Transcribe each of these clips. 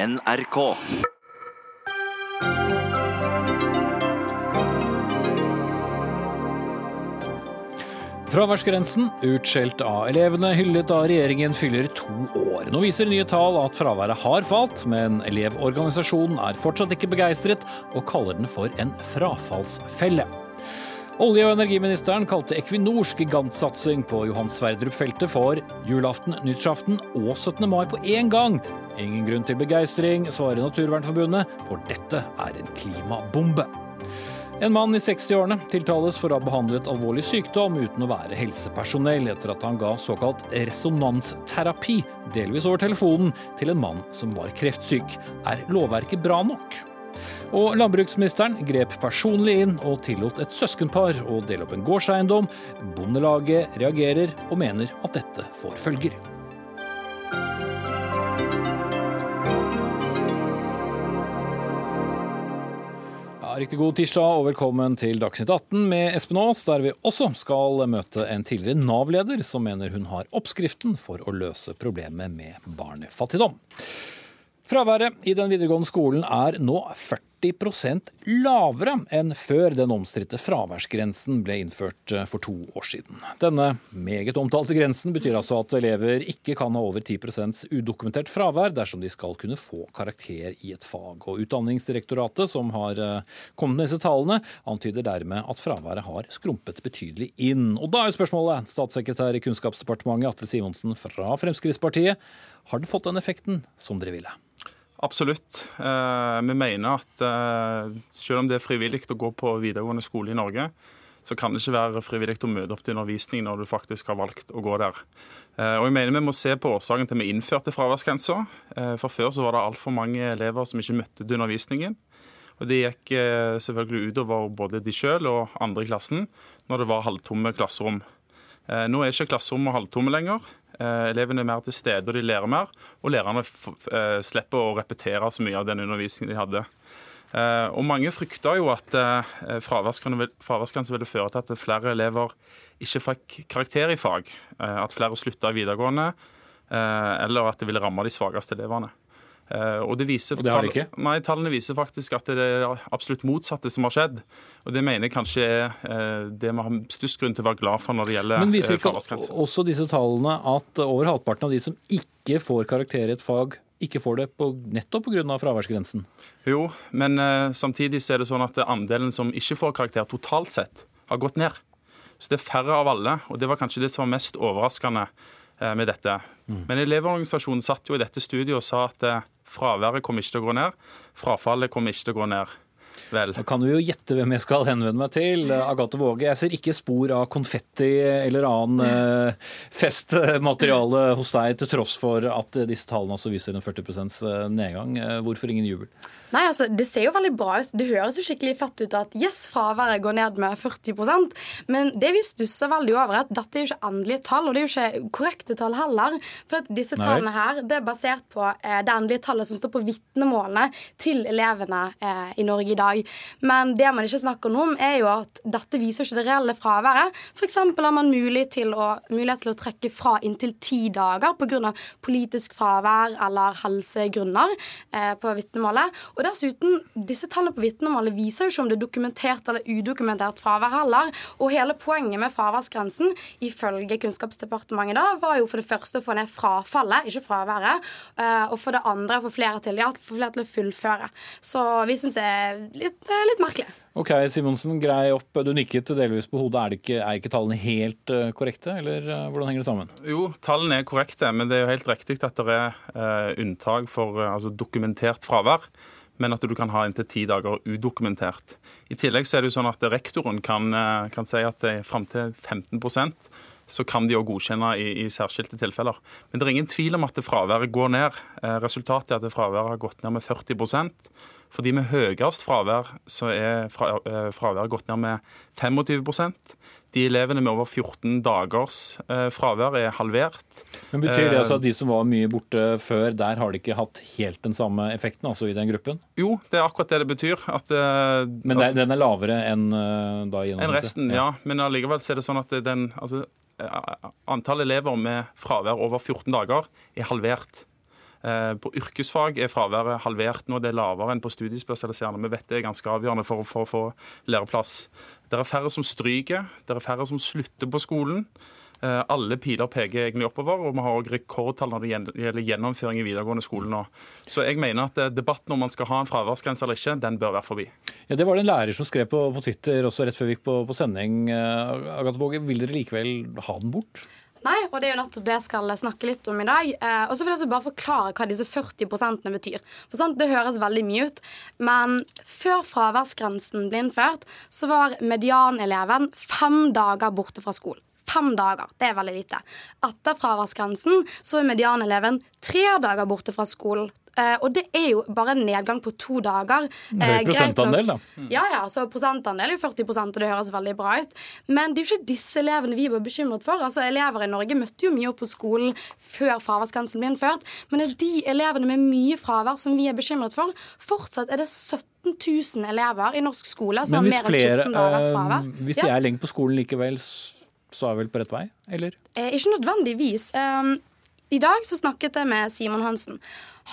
NRK. Fraværsgrensen, utskjelt av elevene, hyllet av regjeringen, fyller to år. Nå viser nye tall at fraværet har falt, men Elevorganisasjonen er fortsatt ikke begeistret og kaller den for en frafallsfelle. Olje- og energiministeren kalte Equinors gigantsatsing på Johan Sverdrup-feltet for julaften, nyttårsaften og 17. mai på én gang. Ingen grunn til begeistring, svarer Naturvernforbundet, for dette er en klimabombe. En mann i 60-årene tiltales for å ha behandlet alvorlig sykdom uten å være helsepersonell, etter at han ga såkalt resonansterapi, delvis over telefonen, til en mann som var kreftsyk. Er lovverket bra nok? Og landbruksministeren grep personlig inn og tillot et søskenpar å dele opp en gårdseiendom. Bondelaget reagerer og mener at dette får følger. Riktig god tirsdag og velkommen til Dagsnytt 18 med Espen Aas, der vi også skal møte en tidligere Nav-leder som mener hun har oppskriften for å løse problemet med barnefattigdom. Fraværet i den videregående skolen er nå 40 lavere enn før den omstridte fraværsgrensen ble innført for to år siden. Denne meget omtalte grensen betyr altså at elever ikke kan ha over 10% udokumentert fravær dersom de skal kunne få karakter i et fag. Og Utdanningsdirektoratet, som har kommet med disse tallene, antyder dermed at fraværet har skrumpet betydelig inn. Og da er spørsmålet, statssekretær i Kunnskapsdepartementet Atle Simonsen fra Fremskrittspartiet, har den fått den effekten som dere ville? Absolutt. Eh, vi mener at eh, selv om det er frivillig å gå på videregående skole i Norge, så kan det ikke være frivillig å møte opp til undervisning når du faktisk har valgt å gå der. Eh, og jeg mener Vi må se på årsaken til vi innførte fraværsgrensa. For Før så var det altfor mange elever som ikke møtte til undervisningen. Og Det gikk selvfølgelig utover både de sjøl og andre i klassen når det var halvtomme klasserom. Nå er ikke klasserommet halvtomme lenger. Eh, Elevene er mer til stede og de lærer mer, og lærerne eh, slipper å repetere så mye av den undervisningen de hadde. Eh, Og Mange frykta jo at fraværsgrensen ville føre til at flere elever ikke fikk karakter i fag. At flere slutta i videregående, eller at det ville ramme de svakeste elevene. Eh, Og det, viser, Og det har de ikke? Nei, Tallene viser faktisk at det er absolutt motsatte som har skjedd. Og Det mener jeg kanskje er eh, det vi har størst grunn til å være glad for når det gjelder Men viser eh, ikke også disse tallene at over halvparten av de som ikke får karakter i et fag, ikke får det på, nettopp pga. fraværsgrensen? Jo, men samtidig så er det sånn at andelen som ikke får karakter totalt sett, har gått ned. Så det er færre av alle, og det var kanskje det som var mest overraskende med dette. Men Elevorganisasjonen satt jo i dette studiet og sa at eh, fraværet kommer ikke til å gå ned, frafallet kommer ikke til å gå ned. Vel, Da kan vi jo gjette hvem jeg skal henvende meg til. Agathe Våge, jeg ser ikke spor av konfetti eller annen eh, festmateriale hos deg, til tross for at disse tallene også viser en 40% nedgang. Eh, Hvorfor ingen jubel? Nei, altså, Det ser jo veldig bra ut. Det høres jo skikkelig fett ut at yes, fraværet går ned med 40% Men det vi stusser veldig over, er at dette er jo ikke endelige tall, og det er jo ikke korrekte tall heller. For at disse Nei. tallene her, det er basert på eh, det endelige tallet som står på vitnemålene til elevene eh, i Norge i dag. Men det man ikke snakker noe om, er jo at dette viser ikke det reelle fraværet. F.eks. har man mulighet til, å, mulighet til å trekke fra inntil ti dager pga. politisk fravær eller helsegrunner eh, på vitnemålet. Og dessuten, disse tallene på vitnemålet viser jo ikke om det er dokumentert eller udokumentert fravær heller. Og hele poenget med fraværsgrensen, ifølge Kunnskapsdepartementet, da, var jo for det første å få ned frafallet, ikke fraværet. eh, Og for det andre få flere til, ja, få flere til å fullføre. Så vi syns det er litt, er litt merkelig. Ok, Simonsen, grei opp. Du nikket delvis på hodet. Er, ikke, er ikke tallene helt eh, korrekte, eller eh, hvordan henger det sammen? Jo, tallene er korrekte, men det er jo helt riktig at det er eh, unntak for eh, altså dokumentert fravær. Men at du kan ha inntil ti dager udokumentert. I tillegg så er det jo sånn at rektoren kan, kan si at det er fram til 15 så kan de òg godkjenne i, i særskilte tilfeller. Men det er ingen tvil om at fraværet går ned. Eh, Resultatet er at fraværet har gått ned med 40% For de med høyest fravær, så er eh, fraværet gått ned med 25% De elevene med over 14 dagers eh, fravær er halvert. Men Betyr det altså at de som var mye borte før, der har de ikke hatt helt den samme effekten, altså i den gruppen? Jo, det er akkurat det det betyr. At, Men det, den er lavere enn da enn resten, ja. Men allikevel er det sånn at den, altså, antall elever med fravær over 14 dager er halvert. Eh, på yrkesfag er fraværet halvert nå. Det er lavere enn på studiespesialiserende. Vi vet det er ganske avgjørende for, for å få læreplass. Det er færre som stryker, det er færre som slutter på skolen. Eh, alle piler peker egentlig oppover, og vi har også rekordtall når det gjelder gjennomføring i videregående skole nå. Så jeg mener at eh, debatten om man skal ha en fraværsgrense eller ikke, den bør være forbi. Ja, Det var det en lærer som skrev på, på Twitter også rett før vi gikk på, på sending. Agathe Våge, vil dere likevel ha den bort? Nei, og det er jo nettopp det jeg skal snakke litt om i dag. Eh, og så vil jeg bare forklare hva disse 40% betyr. For sant, Det høres veldig mye ut, men før fraværsgrensen ble innført, så var medianeleven fem dager borte fra skolen. Fem dager. Det er veldig lite. Etter fraværsgrensen så er medianeleven tre dager borte fra skolen. Uh, og det er jo bare en nedgang på to dager. Uh, Høy prosentandel, da. Ja, ja, så prosentandel er jo 40% og det høres veldig bra ut. Men det er jo ikke disse elevene vi var bekymret for. Altså, Elever i Norge møtte jo mye opp på skolen før fraværsgrensen ble innført. Men det er de elevene med mye fravær som vi er bekymret for. Fortsatt er det 17 000 elever i norsk skole som har mer enn 14 dagers fravær. Uh, hvis de er lenge på skolen likevel, så er vi vel på rett vei, eller? Eh, ikke nødvendigvis. Um, I dag så snakket jeg med Simon Hansen.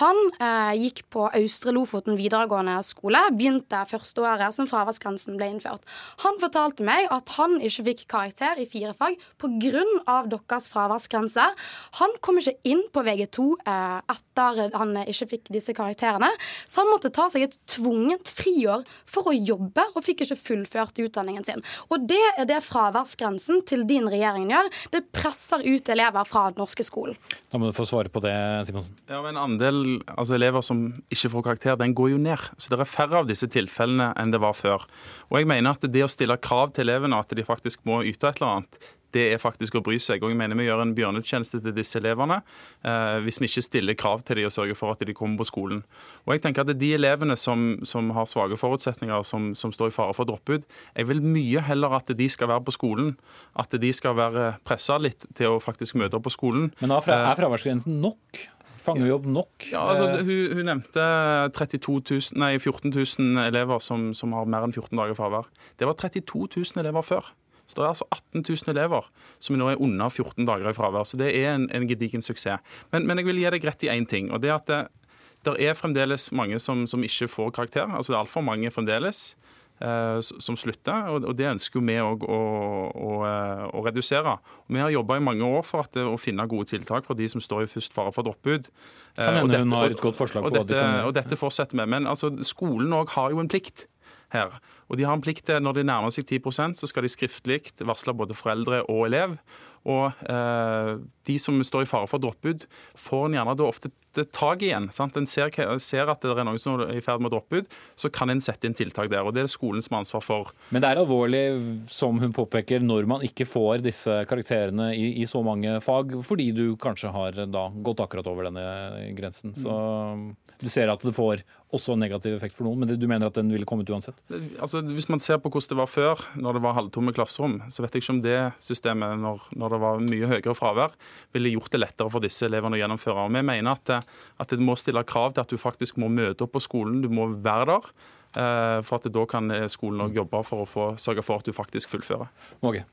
Han eh, gikk på Austre Lofoten videregående skole, begynte første året som fraværsgrensen ble innført. Han fortalte meg at han ikke fikk karakter i fire fag pga. deres fraværsgrense. Han kom ikke inn på VG2 eh, etter han ikke fikk disse karakterene, så han måtte ta seg et tvungent friår for å jobbe, og fikk ikke fullført utdanningen sin. Og det er det fraværsgrensen til din regjering gjør. Det presser ut elever fra den norske skolen. Da må du få svare på det, Simonsen. Ja, men andel altså elever som ikke får karakter, den går jo ned. Så det er færre av disse tilfellene enn det var før. Og jeg mener at det å stille krav til elevene, at de faktisk må yte et eller annet, det er faktisk å bry seg. Og jeg mener vi gjør en bjørnetjeneste til disse elevene eh, hvis vi ikke stiller krav til dem og sørger for at de kommer på skolen. Og jeg tenker at De elevene som, som har svake forutsetninger, som, som, står i fare for å droppe ut, jeg vil mye heller at de skal være på skolen. At de skal være pressa litt til å faktisk møte opp på skolen. Men er eh, fraværsgrensen nok? Fanger jo opp nok? Ja, altså, hun, hun nevnte 000, nei, 14 000 elever som, som, har mer enn 14 dager fravær. Det var 32 000 elever før. Så det er altså 18 000 elever som nå er under 14 dager i fravær. Så det er en, en gedigen suksess. Men, men, jeg vil gi deg rett i én ting. og det er at det, det er fremdeles mange som, som ikke får karakter. Altså det er altfor mange fremdeles. Eh, som slutter. og Det ønsker vi òg å, å, eh, å, redusere. Vi har jobba i mange år for at, å finne gode tiltak for de som står i først fare for å droppe ut. Kan hende hun har et godt forslag på og dette, hva de kan gjøre. Og dette fortsetter vi. Men altså, skolen òg har jo en plikt her. Og de har en plikt til, når de nærmer seg 10% så skal de skriftlig varsle både foreldre og elev. Og eh, de som står i fare for droppbud får en gjerne da ofte tak igjen. Sant? En ser, ser, at det er noen som er i ferd med å droppe ut, så kan en sette inn tiltak der. og Det er det skolen som har ansvar for. Men det er alvorlig, som hun påpeker, når man ikke får disse karakterene i, i så mange fag, fordi du kanskje har da gått akkurat over denne grensen. Så du ser at det får også negativ effekt for noen, men du mener at den ville kommet uansett? Altså, hvis man ser på hvordan det var før, når det var halvtomme klasserom, så vet jeg ikke om det systemet, når, når det var mye høyere fravær, ville gjort det lettere for disse elevene å gjennomføre. Og Vi mener at, at det må stille krav til at du faktisk må møte opp på skolen, du må være der. Eh, for at da kan skolen også jobbe for å få, sørge for at du faktisk fullfører. Okay.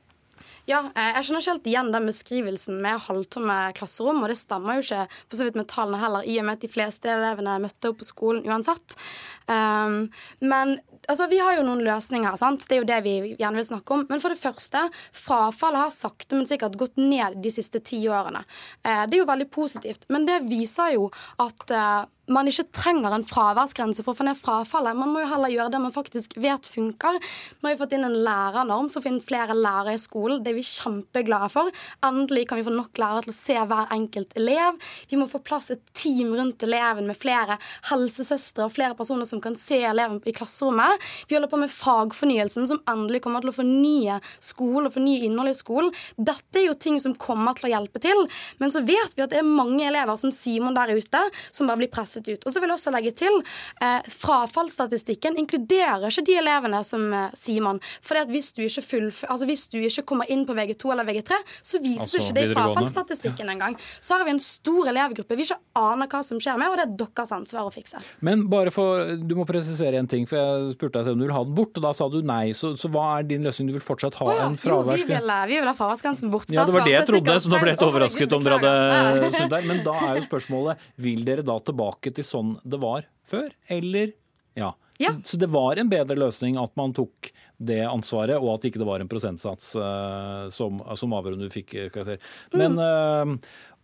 Ja, eh, jeg skjønner ikke helt igjen den beskrivelsen med halvtomme klasserom. Og det stemmer jo ikke for så vidt med tallene heller, i og med at de fleste elevene møtte opp på skolen uansett. Um, men altså, vi har jo noen løsninger. sant? Det er jo det vi gjerne vil snakke om. Men for det første, frafallet har sakte, men sikkert gått ned de siste ti årene. Uh, det er jo veldig positivt. Men det viser jo at uh, man ikke trenger en fraværsgrense for å få ned frafallet. Man må jo heller gjøre det man faktisk vet funker. Nå har vi fått inn en lærernorm som finner flere lærere i skolen. Det er vi kjempeglade for. Endelig kan vi få nok lærere til å se hver enkelt elev. Vi må få plass et team rundt eleven med flere helsesøstre og flere personer som kan se eleven i klasserommet. Vi holder på med fagfornyelsen, som endelig kommer til å fornye skolen og fornye innholdet i skolen. Dette er jo ting som kommer til å hjelpe til. Men så vet vi at det er mange elever som Simon der ute, som bare blir presset fasset ut. Og så vil jeg også legge til eh, frafallsstatistikken inkluderer ikke de elevene som eh, man. For hvis du ikke full, altså hvis du ikke kommer inn på VG2 eller VG3, så vises altså, ikke det i frafallsstatistikken engang. Så har vi en stor elevgruppe vi ikke aner hva som skjer med, og det er deres ansvar å fikse. Men bare for, du må presisere en ting, for jeg spurte deg om du vil ha den bort, og da sa du nei. Så, så hva er din løsning? Du vil fortsatt ha oh, ja. en fraværsgrense? Vi, vil, vi vil ha fraværsgrensen bort. Ja, det var det jeg trodde, så nå ble jeg litt overrasket om dere hadde snudd der. Men da er jo spørsmålet, vil dere da tilbake til sånn det var før, eller ja. ja. Så, så, det var en bedre løsning at man tok det ansvaret, og at ikke det var en prosentsats uh, som, som avgjorde om du fikk karakter. Men uh,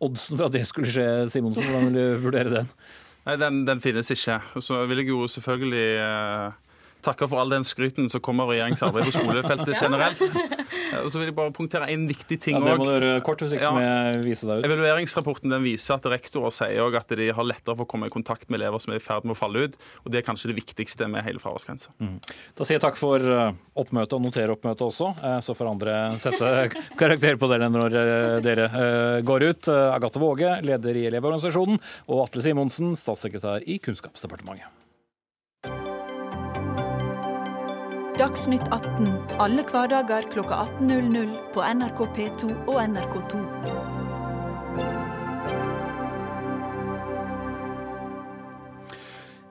oddsen for at det skulle skje, Simonsen, hvordan vil du vurdere den? Nei, den, den, finnes ikke. Så vil jeg jo selvfølgelig uh takke for all den skryten som kommer av regjeringens arbeid på skolefeltet generelt. Og så vil jeg bare punktere en viktig ting òg. Ja, det må du gjøre kort, hvis ikke ja. jeg viser deg ut. Evalueringsrapporten den viser at rektorer sier også at de har lettere for å komme i kontakt med elever som er i ferd med å falle ut. Og det er kanskje det viktigste med hele fraværsgrensa. Mm. Da sier jeg takk for eh, oppmøtet, og noterer oppmøtet også. Eh, så får andre sette karakter på dere når eh, dere går ut. Agathe Våge, leder i Elevorganisasjonen, og Atle Simonsen, statssekretær i Kunnskapsdepartementet. Dagsnytt 18 alle hverdager kl 18.00 på NRK P2 og NRK2.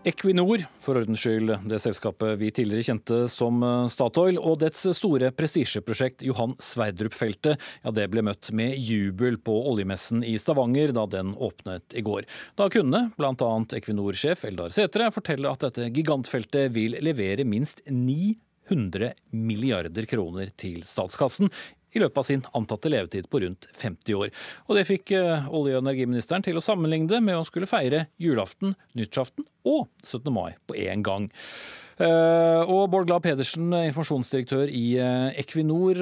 Equinor, for ordens skyld det selskapet vi tidligere kjente som eh, Statoil, og dets store prestisjeprosjekt Johan Sverdrup-feltet, ja, det ble møtt med jubel på oljemessen i Stavanger da den åpnet i går. Da kunne bl.a. Equinor-sjef Eldar Setre fortelle at dette gigantfeltet vil levere minst 9 100 milliarder kroner til statskassen i løpet av sin antatte levetid på rundt 50 år. Og Det fikk eh, olje- og energiministeren til å sammenligne med å skulle feire julaften, nyttårsaften og 17. mai på én gang. Eh, og Bård Glad Pedersen, informasjonsdirektør i eh, Equinor.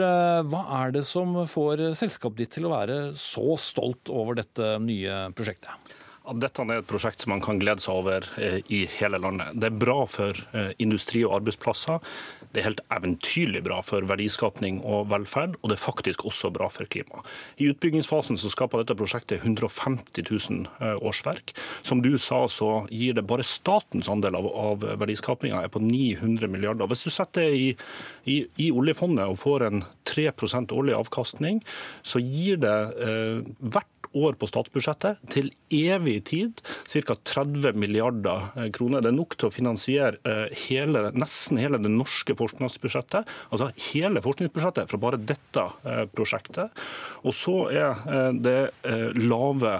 Hva er det som får selskapet ditt til å være så stolt over dette nye prosjektet? Dette er et prosjekt som man kan glede seg over i hele landet. Det er bra for industri og arbeidsplasser. Det er helt eventyrlig bra for verdiskapning og velferd, og det er faktisk også bra for klima. I utbyggingsfasen så skaper dette prosjektet 150 000 eh, årsverk. Som du sa, så gir det bare statens andel av, av verdiskapinga er på 900 milliarder. Hvis du setter det i, i, i oljefondet og får en 3 årlig avkastning, så gir det eh, hvert år på statsbudsjettet til evig tid, ca. 30 milliarder eh, kroner. Det er nok til å finansiere eh, hele, nesten hele det norske forskningsbudsjettet. Altså hele forskningsbudsjettet fra bare dette eh, prosjektet. Og så er det lave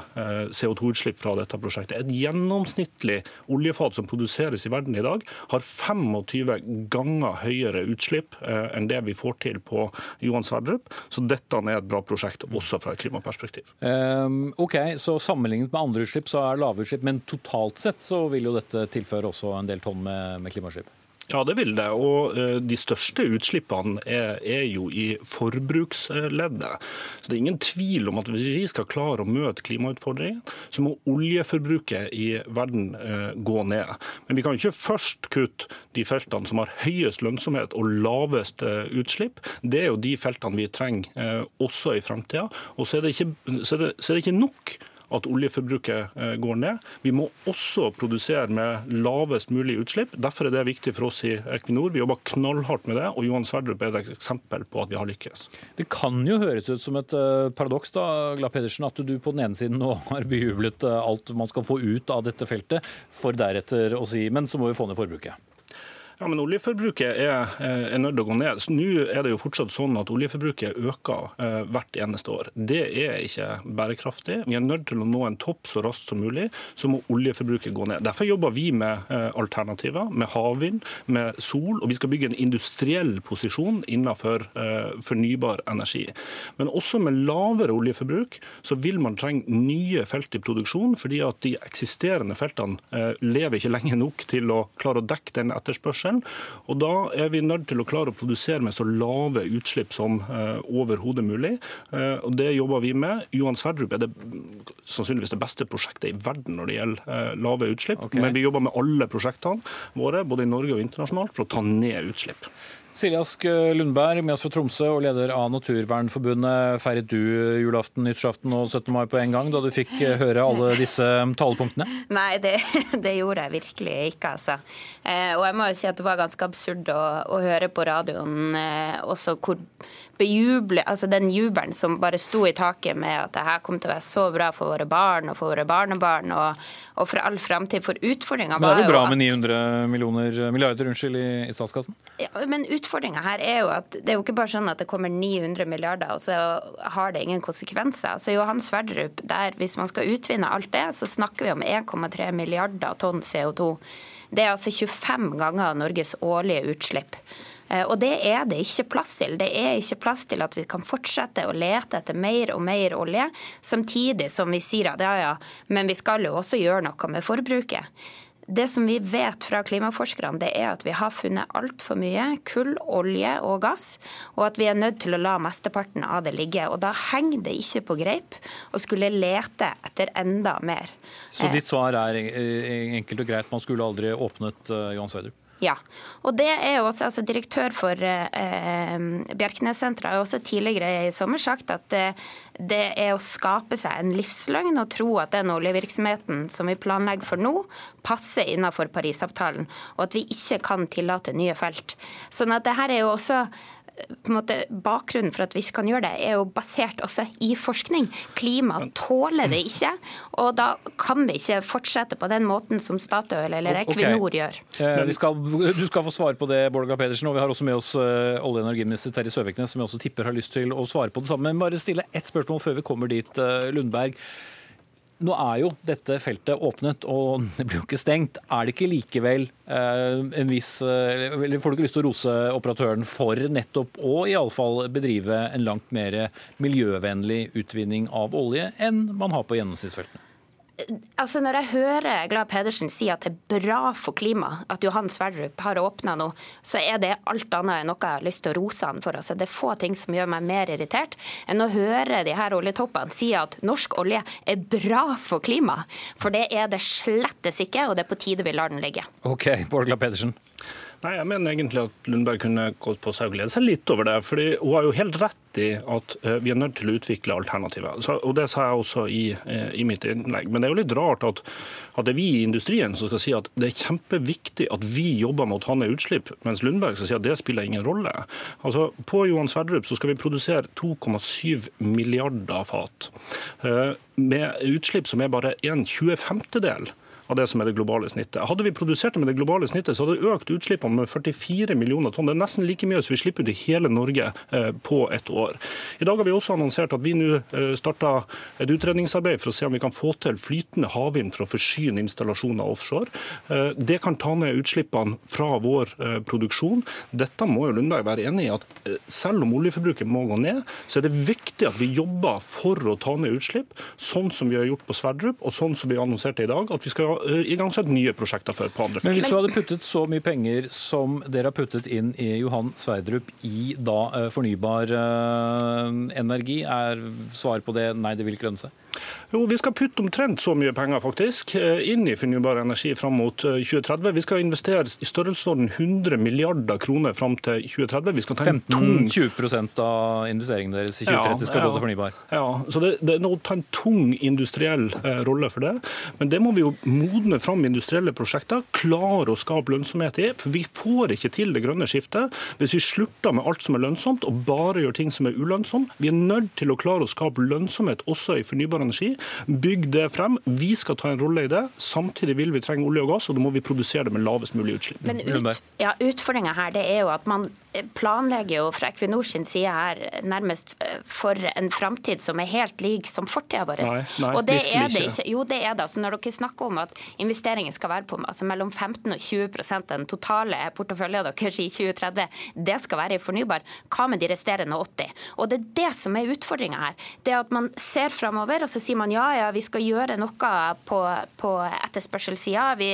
CO2-utslipp fra dette prosjektet. Et gjennomsnittlig oljefat som produseres i verden i dag, har 25 ganger høyere utslipp enn det vi får til på Johan Sverdrup. Så dette er et bra prosjekt også fra et klimaperspektiv. Um, ok, så Sammenlignet med andre utslipp så er lave utslipp, men totalt sett så vil jo dette tilføre også en del tonn med, med klimaskip? Ja, det vil det. Og eh, de største utslippene er, er, jo i forbruksleddet. Så det er ingen tvil om at hvis vi skal klare å møte klimautfordringen, så må oljeforbruket i verden eh, gå ned. Men vi kan ikke først kutte de feltene som har høyest lønnsomhet og lavest eh, utslipp. Det er jo de feltene vi trenger også i framtida. Og så er, ikke, så er det, så er det ikke nok at oljeforbruket eh, går ned. Vi må også produsere med lavest mulig utslipp. Derfor er det viktig for oss i Equinor. Vi jobber knallhardt med det, og Johan Sverdrup er et eksempel på at vi har lykkes. Det kan jo høres ut som et eh, paradoks da, Glad Pedersen, at du på den ene siden nå har bejublet eh, alt man skal få ut av dette feltet, for deretter å si men så må vi få ned forbruket. Ja, men Oljeforbruket er, eh, er nødt til å gå ned. Så Nå er det jo fortsatt sånn at oljeforbruket øker eh, hvert eneste år. Det er ikke bærekraftig. Vi er nødt til å nå en topp så raskt som mulig. Så må oljeforbruket gå ned. Derfor jobber vi med eh, alternativer, med havvind, med sol. Og vi skal bygge en industriell posisjon innenfor eh, fornybar energi. Men også med lavere oljeforbruk så vil man trenge nye felt i produksjon, fordi at de eksisterende feltene eh, lever ikke lenge nok til å klare å dekke den etterspørselen etterspørselen. Og Da er vi nødt til å klare å produsere med så lave utslipp som eh, overhodet mulig. Eh, og Det jobber vi med. Johan Sverdrup er det sannsynligvis det beste prosjektet i verden når det gjelder eh, lave utslipp. Okay. Men vi jobber med alle prosjektene våre, både i Norge og internasjonalt, for å ta ned utslipp. Silje Ask Lundberg, med oss fra Tromsø og leder av Naturvernforbundet. Feiret du julaften, nyttårsaften og 17. mai på en gang da du fikk høre alle disse talepunktene? Nei, det, det gjorde jeg virkelig ikke, altså. Eh, og jeg må jo si at det var ganske absurd å, å høre på radioen eh, også hvor bejuble, altså den jubelen som bare sto i taket med at det her kommer til å være så bra for våre barn og for våre barnebarn og, og for all framtid. For utfordringa var jo det bra med 900 millioner, milliarder unnskyld, i, i statskassen? Ja, men utfordringa her er jo at det er jo ikke bare sånn at det kommer 900 milliarder, og så har det ingen konsekvenser. Altså Johan Sverdrup, der hvis man skal utvinne alt det, så snakker vi om 1,3 milliarder tonn CO2. Det er altså 25 ganger Norges årlige utslipp. Eh, og det er det ikke plass til. Det er ikke plass til at vi kan fortsette å lete etter mer og mer olje, samtidig som vi sier at ja, ja, men vi skal jo også gjøre noe med forbruket. Det som vi vet fra klimaforskerne, det er at vi har funnet altfor mye kull, olje og gass, og at vi er nødt til å la mesteparten av det ligge. Og da henger det ikke på greip å skulle lete etter enda mer. Så ditt svar er enkelt og greit, man skulle aldri åpnet eh, Johan Sverdrup? Ja. Og det er jo også, altså Direktør for eh, Bjerknessenteret har også tidligere i sommer sagt at eh, det er å skape seg en livsløgn og tro at den oljevirksomheten som vi planlegger for nå, passer innenfor Parisavtalen, og at vi ikke kan tillate nye felt. Sånn at det her er jo også måte, Bakgrunnen for at vi ikke kan gjøre det, er jo basert også i forskning. Klima tåler det ikke, og da kan vi ikke fortsette på den måten som Statoil eller Equinor okay. gjør. Eh, skal, du skal få svare på det, Bård Glad Pedersen. Og vi har også med oss uh, olje- og energiminister Terje Søviknes, som jeg også tipper har lyst til å svare på det samme. Men bare stille ett spørsmål før vi kommer dit, uh, Lundberg. Nå er jo dette feltet åpnet, og det blir jo ikke stengt. Er det ikke likevel eh, en viss eh, eller Får du ikke lyst til å rose operatøren for nettopp å iallfall bedrive en langt mer miljøvennlig utvinning av olje enn man har på gjennomsnittsfeltene? Altså Når jeg hører Glad Pedersen si at det er bra for klimaet at Johan Sverdrup har åpna nå, så er det alt annet enn noe jeg har lyst til å rose han for. Altså, det er få ting som gjør meg mer irritert enn å høre de her oljetoppene si at norsk olje er bra for klimaet. For det er det slettes ikke, og det er på tide vi lar den ligge. Ok, Bård Glad Pedersen. Nei, Jeg mener egentlig at Lundberg kunne gått på seg og glede seg litt over det. fordi Hun har jo helt rett i at eh, vi er nødt til å utvikle alternativer. Så, og Det sa jeg også i, eh, i, mitt innlegg. Men det er jo litt rart at, at, det er vi i industrien som skal si at det er kjempeviktig at vi jobber ta ned utslipp, mens Lundberg skal si at det spiller ingen rolle. Altså, På Johan Sverdrup så skal vi produsere 2,7 milliarder fat. Eh, med utslipp som er bare en 25-del av det som er det globale snittet. Hadde vi produsert det med det globale snittet, så hadde det økt utslippene med 44 millioner tonn. Det er nesten like mye som vi slipper ut i hele Norge eh, på et år. I dag har vi også annonsert at vi nå starter et utredningsarbeid for å se om vi kan få til flytende havvind for å forsyne installasjoner offshore. Eh, det kan ta ned utslippene fra vår produksjon. Dette må jo Lundberg være enig i at selv om oljeforbruket må gå ned, så er det viktig at vi jobber for å ta ned utslipp, sånn som vi har gjort på Sverdrup, og sånn som vi annonserte i dag. at vi skal Eh, igangsatt nye prosjekter før på andre felt. Men hvis du hadde puttet så mye penger som dere har puttet inn i Johan Sverdrup i da eh, fornybar eh, energi, er svaret på det nei, det vil ikke lønne seg? Jo, Vi skal putte omtrent så mye penger faktisk eh, inn i fornybar energi fram mot 2030. Eh, vi skal investere i størrelsesorden 100 milliarder kroner fram til 2030. Vi skal ta 15-20% av investeringene deres i 2030 ja, skal gå til fornybar. Ja, så det, det er å ta en tung industriell eh, rolle for det. Men det må vi jo modne fram industrielle prosjekter, klare å skape lønnsomhet i. For vi får ikke til det grønne skiftet hvis vi slutter med alt som er lønnsomt og bare gjør ting som er ulønnsomt. Vi er nødt til å klare å skape lønnsomhet også i fornybar energi. Bygg det frem. Vi skal ta en rolle i det. Samtidig vil vi trenge olje og gass, og da må vi produsere det med lavest mulig utslipp. Men ut, ja, Utfordringa her det er jo at man planlegger jo fra Equinor sin side her nærmest eh, for en framtid som er helt lik som fortida vår. Nei, nei, og det er det ikke. Jo, det er det. Så når dere snakker om at investeringen skal være på altså mellom 15 og 20 av den totale porteføljen deres i 2030, det skal være i fornybar, hva med de resterende 80? Og det er det som er utfordringa her. Det er at man ser framover, og så sier man ja, ja, vi skal gjøre noe på, på etterspørselssida. Vi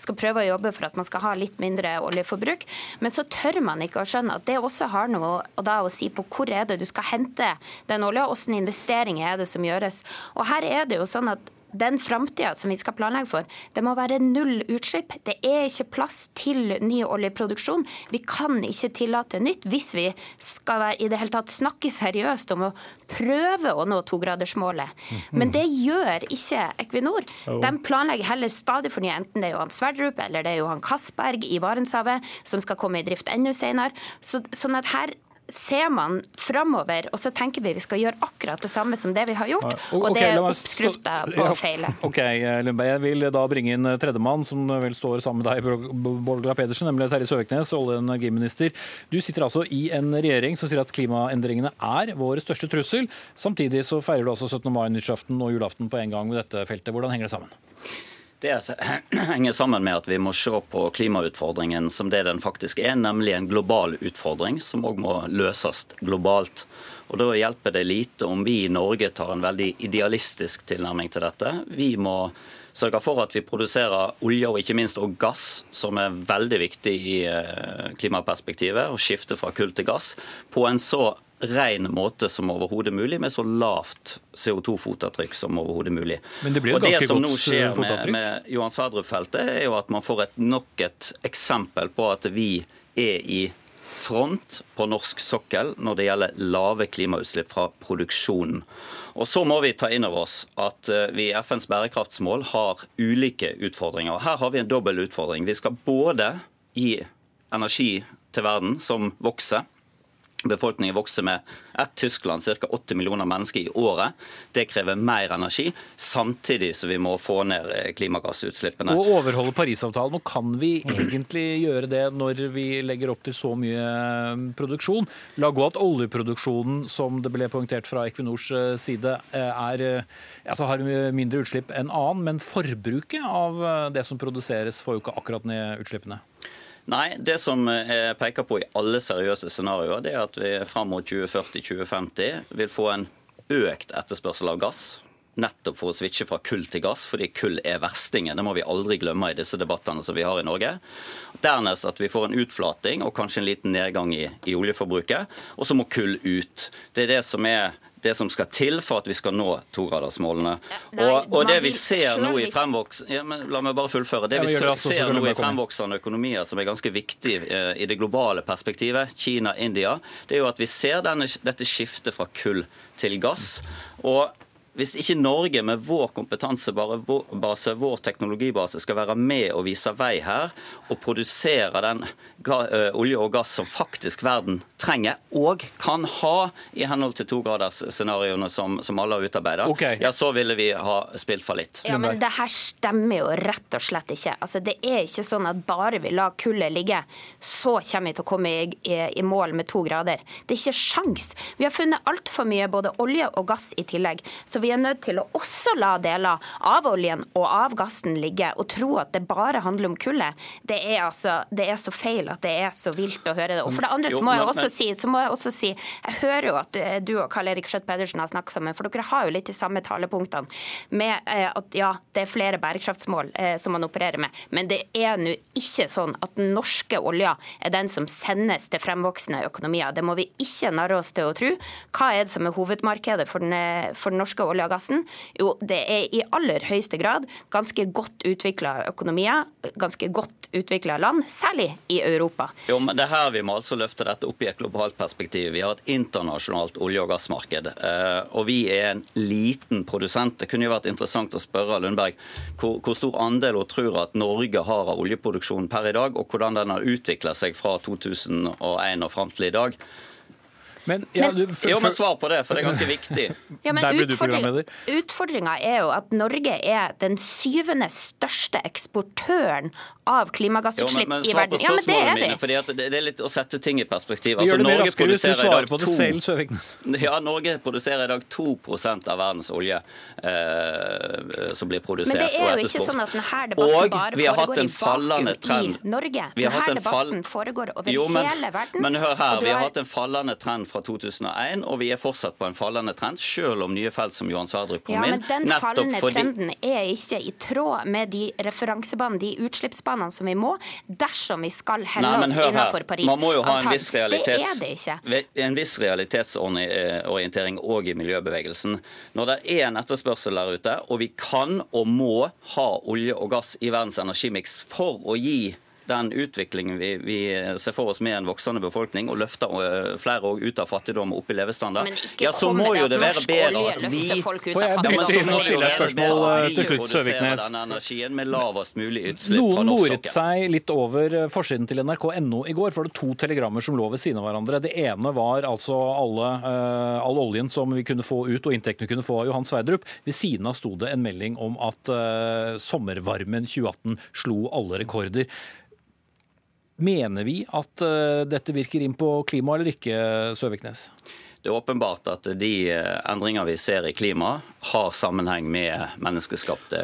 skal prøve å jobbe for at man skal ha litt mindre oljeforbruk. Men så tør man ikke å skjønne at det også har noe å si på hvor er det du skal hente den olja, hvilke investeringer er det som gjøres. Og her er det jo sånn at den framtida som vi skal planlegge for, det må være null utslipp. Det er ikke plass til ny oljeproduksjon. Vi kan ikke tillate nytt hvis vi skal være, i det hele tatt snakke seriøst om å prøve å nå togradersmålet. Men det gjør ikke Equinor. De planlegger heller stadig for nye, enten det er Johan Sverdrup eller det er Johan Castberg i Barentshavet, som skal komme i drift enda senere. Så, sånn at her ser man framover, og så tenker vi vi skal gjøre akkurat det samme som det vi har gjort. Og det er oppskrifta på å feile. Ok, Lundberg, Jeg vil da bringe inn tredjemann, som vel står sammen med deg, Borgla Pedersen, nemlig Terje Søviknes, olje- og energiminister. Du sitter altså i en regjering som sier at klimaendringene er vår største trussel. Samtidig så feirer du også 17. mai-nyttårsaften og julaften på en gang med dette feltet. Hvordan henger det sammen? Det henger sammen med at vi må se på klimautfordringen som det den faktisk er, nemlig en global utfordring som òg må løses globalt. Og Da hjelper det lite om vi i Norge tar en veldig idealistisk tilnærming til dette. Vi må sørge for at vi produserer olje og ikke minst og gass, som er veldig viktig i eh, klimaperspektivet, og skifte fra kull til gass, på en så ren måte som overhodet mulig, med så lavt CO2-fotavtrykk som overhodet mulig. Men det blir jo ganske Det som nå skjer med, med Johan Sverdrup-feltet, er jo at man får et, nok et eksempel på at vi er i front på norsk sokkel når det gjelder lave klimautslipp fra produksjonen. Og Så må vi ta inn over oss at eh, vi i FNs bærekraftsmål har ulike utfordringer. Her har vi en dobbel utfordring. Vi skal både gi energi til verden som vokser, Befolkningen vokser med ett Tyskland, ca. 80 millioner mennesker i året. Det krever mer energi, samtidig som vi må få ned eh, klimagassutslippene. Og overholde Parisavtalen. Og kan vi egentlig gjøre det når vi legger opp til så mye eh, produksjon? La gå at oljeproduksjonen, som det ble poengtert fra Equinors eh, side, er, altså har mindre utslipp enn annen, men forbruket av det som produseres, får jo ikke akkurat ned utslippene. Nei, det som jeg peker på i alle seriøse scenarioer, det er at vi fram mot 2040-2050 vil få en økt etterspørsel av gass. Nettopp for å switche fra kull til gass, fordi kull er verstingen. Det må vi aldri glemme i disse debattene som vi har i Norge. Dernest at vi får en utflating og kanskje en liten nedgang i, i oljeforbruket. Og så må kull ut. Det er det som er det som skal til for at vi skal nå togradersmålene. og, og det vi ser nå i fremvoks... Ja, men la meg bare fullføre. Det vi ser nå i fremvoksende økonomier som er ganske viktig eh, i det globale perspektivet, Kina, India, det er jo at vi ser denne, dette skiftet fra kull til gass. Og hvis ikke Norge med vår kompetansebase, vår teknologibase, skal være med og vise vei her, og produsere den olje og gass som faktisk verden trenger, og kan ha i henhold til togradersscenarioene som, som alle har utarbeida, okay. ja, så ville vi ha spilt fallitt. Ja, men det her stemmer jo rett og slett ikke. Altså, det er ikke sånn at bare vi lar kullet ligge, så kommer vi til å komme i, i, i mål med to grader. Det er ikke sjans. Vi har funnet altfor mye både olje og gass i tillegg, så vi er nødt til å også la deler av oljen og av gassen ligge, og tro at det bare handler om kullet. Det er altså, det er så feil at det er så vilt å høre det. Og for det andre så må jeg også si, så må jeg også si, jeg hører jo at eh, du og Karl Erik Skjøtt Pedersen har snakket sammen, for dere har jo litt de samme talepunktene med eh, at ja, det er flere bærekraftsmål eh, som man opererer med, men det er nå ikke sånn at den norske olja er den som sendes til fremvoksende økonomier. Det må vi ikke narre oss til å tro. Hva er det som er hovedmarkedet for den, for den norske olja og gassen? Jo, det er i aller høyeste grad ganske godt utvikla økonomier, ganske godt utvikla land, særlig i Europa. Jo, men det er her vi må altså løfte dette opp i et globalt perspektiv. Vi har et internasjonalt olje- og gassmarked, eh, og vi er en liten produsent. Det kunne jo vært interessant å spørre Lundberg hvor, hvor stor andel hun tror at Norge har av oljeproduksjonen per i dag, og hvordan den har utvikla seg fra 2001 og fram til i dag. Men, ja, du, f- Jo, men svar på det, for det er ganske viktig. Ja, men Der ble du programleder. Utfordringa er jo at Norge er den syvende største eksportøren av Jo, klimagassutslipp men, men i verden. Ja, men det er vi. mine, fordi at det, det er litt å sette ting i perspektiv. Altså, gjør det Norge raskere hvis du svarer på det selv, Søviknes. Ja, Norge produserer i dag 2% av verdens olje eh, som blir produsert Men det er jo ikke sånn at denne debatten bare har foregår i fallende trend. i Norge. Har Denne debatten fall- foregår over Jo, men, hele verden. Men hør her, du vi har hatt en fallende trend fra fra 2001, og vi er fortsatt på en fallende trend, selv om nye felt som Johan Sverdrup kom ja, inn. Men den fallende fordi... trenden er ikke i tråd med de referansebanene, de utslippsbanene som vi må, dersom vi skal helle Nei, oss innenfor Paris. Man må jo ha en viss, realitets... en viss realitetsorientering òg i miljøbevegelsen. Når det er en etterspørsel der ute, og vi kan og må ha olje og gass i verdens energimiks for å gi den utviklingen vi, vi, ser for oss med en voksende befolkning, og løfter eh, flere òg ut av fattigdom og opp i levestandard, ja, så må jo det være bedre at vi Får jeg bytte inn å stille et spørsmål eh, til slutt, Søviknes? Med mulig Noen moret seg litt over eh, forsiden til nrk.no i går, for det var to telegrammer som lå ved siden av hverandre. Det ene var altså alle, all oljen som vi kunne få ut, og inntektene kunne få av Johan Sverdrup. Ved siden av sto det en melding om at sommervarmen 2018 slo alle rekorder. Mener vi at uh, dette virker inn på klimaet eller ikke, Søviknes? Det er åpenbart at de eh, endringer vi ser i klimaet, har sammenheng med menneskeskapte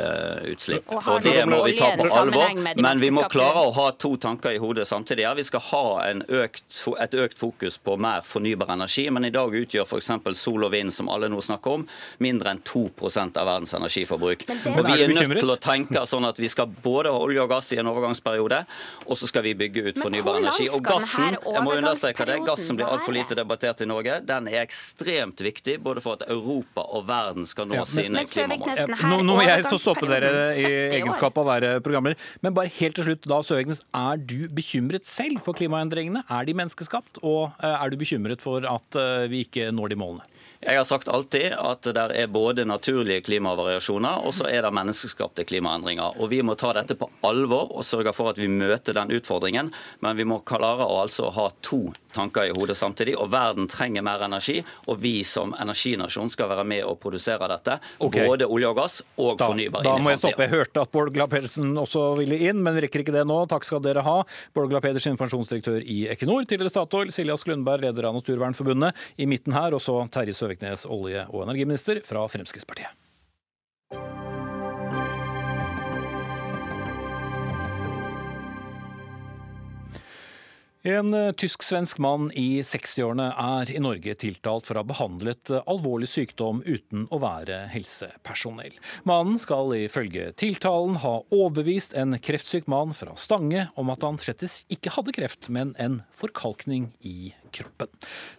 utslipp. Og, og Det må vi ta på alvor. Men vi må klare å ha to tanker i hodet samtidig. Ja, vi skal ha økt, et økt fokus på mer fornybar energi, men i dag utgjør f.eks. sol og vind, som alle nå snakker om, mindre enn 2% av verdens energiforbruk. Og Vi er nødt til å tenke sånn at vi skal både ha olje og gass i en overgangsperiode, og så skal vi bygge ut fornybar energi. Og gassen, jeg må understreke det, gassen blir altfor lite debattert i Norge. Den er ekstremt viktig både for at Europa og verden skal nå ja, men, sine klimamål. Nå, nå, må jeg så stoppe dere i egenskap av å være programmer. Men bare helt til slutt, da, Søvegnes, er du bekymret selv for klimaendringene? Er de menneskeskapt? Og eh, er du bekymret for at eh, vi ikke når de målene? Jeg har sagt alltid at det er både naturlige klimavariasjoner og så er det menneskeskapte klimaendringer. Og Vi må ta dette på alvor og sørge for at vi møter den utfordringen. Men vi må klare å altså ha to tanker i hodet samtidig. Og verden trenger mer energi, og vi som energinasjon skal være med og produsere dette. Okay. Både olje og gass og da, fornybar. Da må jeg stoppe. Jeg hørte at Bård Glad Pedersen også ville inn, men rekker ikke det nå. Takk skal dere ha. Bård Glad Pedersen, informasjonsdirektør i Equinor, tidligere Statoil, Silje Ask Lundberg, leder av Naturvernforbundet, i midten her, og så Terje Søvik Søviknes, olje- og energiminister fra Fremskrittspartiet. En eh, tysk-svensk mann i 60-årene er i Norge tiltalt for å ha behandlet eh, alvorlig sykdom uten å være helsepersonell. Mannen skal ifølge tiltalen ha overbevist en kreftsyk mann fra Stange om at han slettes ikke hadde kreft, men en forkalkning i kroppen.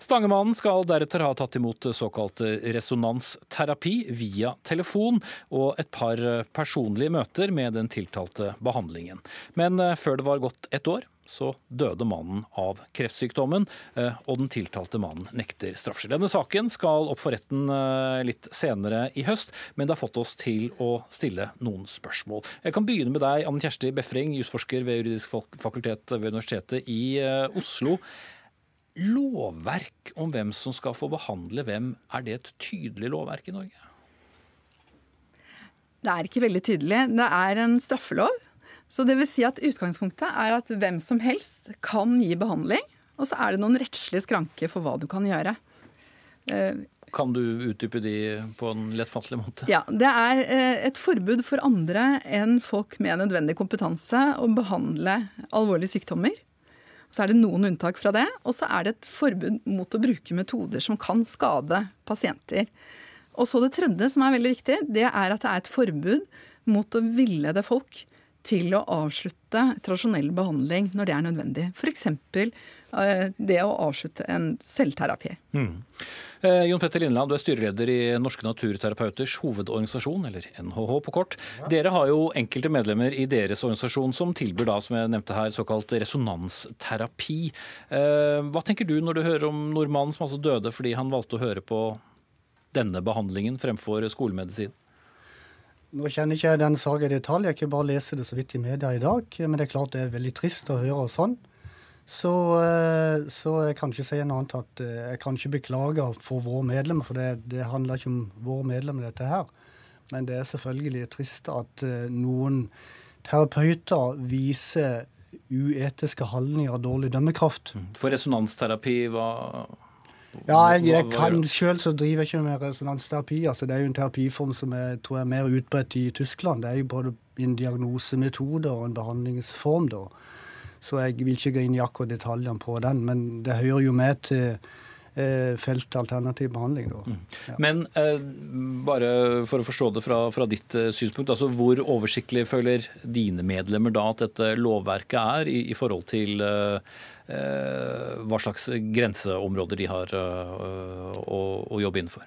Stangemannen skal deretter ha tatt imot såkalt resonansterapi via telefon og et par personlige møter med den tiltalte behandlingen. Men eh, før det var gått et år, så døde mannen av kreftsykdommen, eh, og den tiltalte mannen nekter straffskyld. Denne saken skal opp for retten eh, litt senere i høst, men det har fått oss til å stille noen spørsmål. Jeg kan begynne med deg, Anne Kjersti Befring, jusforsker ved Juridisk fakultet ved Universitetet i eh, Oslo. Lovverk om hvem som skal få behandle hvem, er det et tydelig lovverk i Norge? Det er ikke veldig tydelig. Det er en straffelov så det vil si at utgangspunktet er at hvem som helst kan gi behandling, og så er det noen rettslige skranker for hva du kan gjøre. Eh, kan du utdype de på en lettfattelig måte? Ja, Det er eh, et forbud for andre enn folk med nødvendig kompetanse å behandle alvorlige sykdommer. Så er det noen unntak fra det. Og så er det et forbud mot å bruke metoder som kan skade pasienter. Og så det tredje, som er veldig viktig, det er at det er et forbud mot å villede folk til å avslutte tradisjonell behandling når det er nødvendig. F.eks. Eh, det å avslutte en selvterapi. Mm. Eh, Jon Petter Lindland, du er styreleder i Norske naturterapeuters hovedorganisasjon, eller NHH på kort. Dere har jo enkelte medlemmer i deres organisasjon som tilbyr da, som jeg nevnte her, såkalt resonansterapi. Eh, hva tenker du når du hører om nordmannen som altså døde fordi han valgte å høre på denne behandlingen fremfor skolemedisin? Nå kjenner ikke jeg den saken i detalj, jeg kan bare lese det så vidt i media i dag. Men det er klart det er veldig trist å høre sånn. Så, eh, så jeg kan ikke si noe annet at eh, jeg kan ikke beklage for våre medlemmer, for det, det handler ikke om våre medlemmer, dette her. Men det er selvfølgelig trist at eh, noen terapeuter viser uetiske handlinger og dårlig dømmekraft. For resonansterapi var ja, jeg, jeg kan Selv så driver jeg ikke med resonansterapi. altså Det er jo en terapiform som jeg tror er mer utbredt i Tyskland. Det er jo både en diagnosemetode og en behandlingsform. da. Så jeg vil ikke gå inn i akkurat detaljene på den, men det hører jo med til eh, felt alternativ behandling. Mm. Ja. Men eh, bare for å forstå det fra, fra ditt eh, synspunkt, altså hvor oversiktlig føler dine medlemmer da at dette lovverket er i, i forhold til eh hva slags grenseområder de har eh, å, å jobbe innenfor?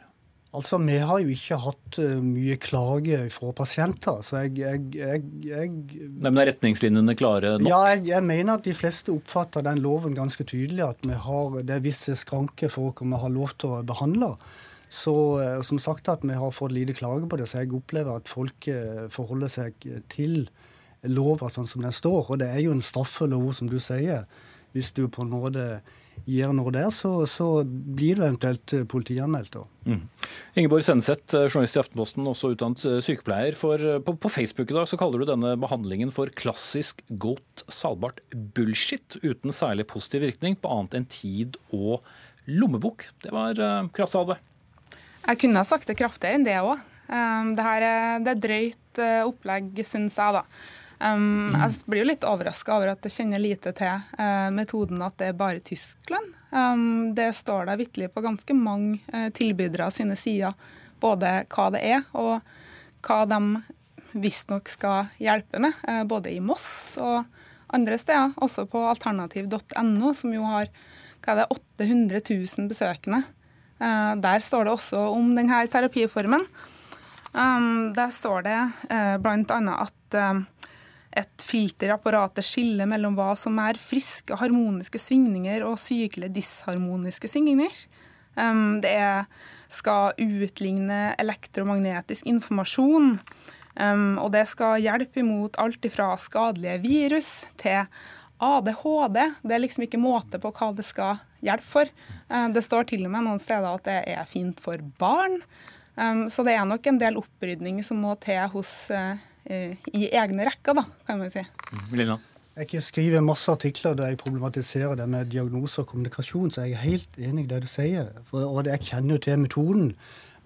Altså, Vi har jo ikke hatt uh, mye klage fra pasienter. så jeg, jeg, jeg, jeg Nei, Men Er retningslinjene klare nok? Ja, jeg, mener at de fleste oppfatter den loven ganske tydelig. At vi har, det er visse skranker for hva vi har lov til å behandle. Så som sagt at vi har fått lite klage på det, så jeg opplever at folk forholder seg til lova sånn som den står. Og det er jo en straffelov, som du sier. Hvis du på en måte gjør noe der, så, så blir du eventuelt eh, politianmeldt. Mm. Ingeborg Senseth, eh, journalist i Aftenposten, også utdannet eh, sykepleier. For, på, på, Facebook i dag så kaller du denne behandlingen for klassisk godt salgbart bullshit uten særlig positiv virkning på annet enn tid og lommebok. Det var uh, kraftsalve. Jeg kunne ha sagt det kraftigere enn det òg. Um, det, her er, det er drøyt uh, opplegg, syns jeg. da. Um, jeg blir jo litt overraska over at jeg kjenner lite til uh, metoden at det er bare Tyskland. Um, det står der vitterlig på ganske mange uh, tilbydere sine sider, både hva det er og hva de visstnok skal hjelpe med, uh, både i Moss og andre steder. Også på alternativ.no, som jo har hva er det, 800 000 besøkende. der står det også om denne terapiformen. Um, der står det uh, bl.a. at et filterapparatet skiller mellom hva som er friske harmoniske svingninger og sykelige disharmoniske svingninger. Um, det er, skal utligne elektromagnetisk informasjon. Um, og det skal hjelpe imot alt ifra skadelige virus til ADHD. Det er liksom ikke måte på hva det skal hjelpe for. Uh, det står til og med noen steder at det er fint for barn. Um, så det er nok en del opprydning som må til hos Eh, i egne rekker, da, kan man si. Lina? Jeg skriver masse artikler der jeg problematiserer det med diagnose og kommunikasjon, så jeg er helt enig i det du sier. For, og jeg kjenner jo til metoden.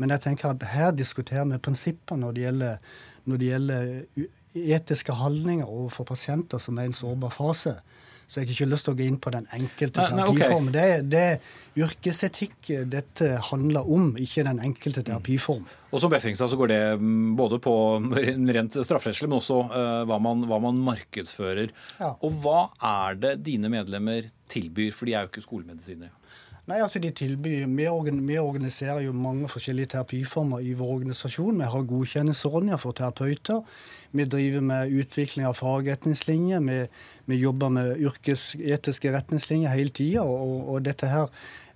Men jeg tenker at her diskuterer vi prinsipper når det gjelder, når det gjelder etiske holdninger overfor pasienter som er i en sårbar fase. Så jeg har ikke lyst til å gå inn på den enkelte terapiformen. Okay. Det, det er yrkesetikk dette handler om, ikke den enkelte terapiform. Og Som Befringstad så går det mm, både på rent strafferettslig, men også uh, hva, man, hva, man, markedsfører. Ja. Og hva er det dine medlemmer tilbyr, for de er jo ikke skolemedisinere? Nei, altså de tilbyr, vi, organiserer jo mange forskjellige terapiformer i vår organisasjon. Vi har godkjenningsordninger for terapeuter. Vi driver med utvikling av fagretningslinjer. Vi, vi jobber med yrkesetiske retningslinjer hele tida. Og, og, dette her,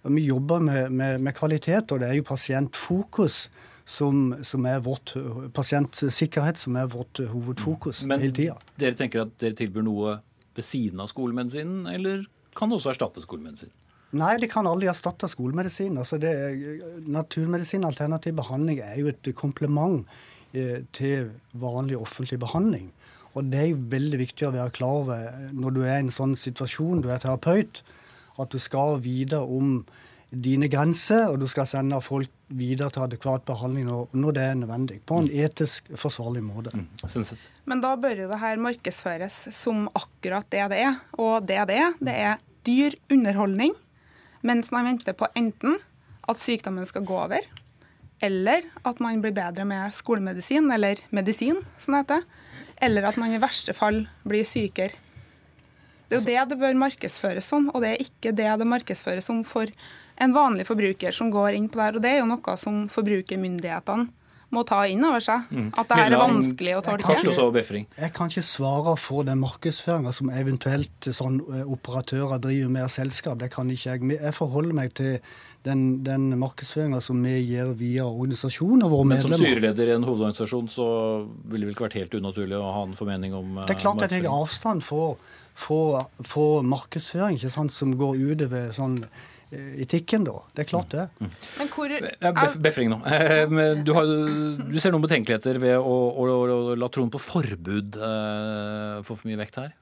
vi jobber med, med, med, kvalitet, og det er jo pasientfokus. Som, som er vårt pasientsikkerhet som er vårt hovedfokus Men hele tida. Dere tenker at dere tilbyr noe ved siden av skolemedisinen, eller kan det også erstatte skolemedisinen? Nei, det kan aldri erstatte skolemedisin. Altså det, naturmedisin, alternativ behandling, er jo et komplement eh, til vanlig offentlig behandling. Og det er veldig viktig å være klar over når du er i en sånn situasjon, du er terapeut, at du skal vite om dine grenser, og du skal sende folk videre til adekvat behandling når det er nødvendig. På en etisk forsvarlig måte. Mm. Men da bør jo det her markedsføres som akkurat det det er. Og det det er, det er dyr underholdning mens man venter på enten at sykdommen skal gå over, eller at man blir bedre med skolemedisin, eller medisin, som det heter, eller at man i verste fall blir sykere. Det er jo det det bør markedsføres som, og det er ikke det det markedsføres som for en vanlig forbruker som går inn på det her. Og det er jo noe som forbrukermyndighetene må ta inn over seg. Mm. At det er vanskelig å tolke. Jeg, jeg kan ikke svare for den markedsføringa som eventuelt sånn eh, operatører driver med av selskap. Det kan ikke jeg. Jeg forholder meg til den, den markedsføringa som vi gjør via organisasjoner, våre medlemmer. Men som styreleder i en hovedorganisasjon så ville det vel ikke vært helt unaturlig å ha en formening om Det er klart at jeg har avstand for, for, for markedsføring ikke sant, som går utover sånn Eh, etikken, da. Det er klart, det. Mm. Men hvor er... Befring nå. Eh, du, har, du, ser noen betenkeligheter ved å, å, å la troen på forbud uh, få for mye vekt her?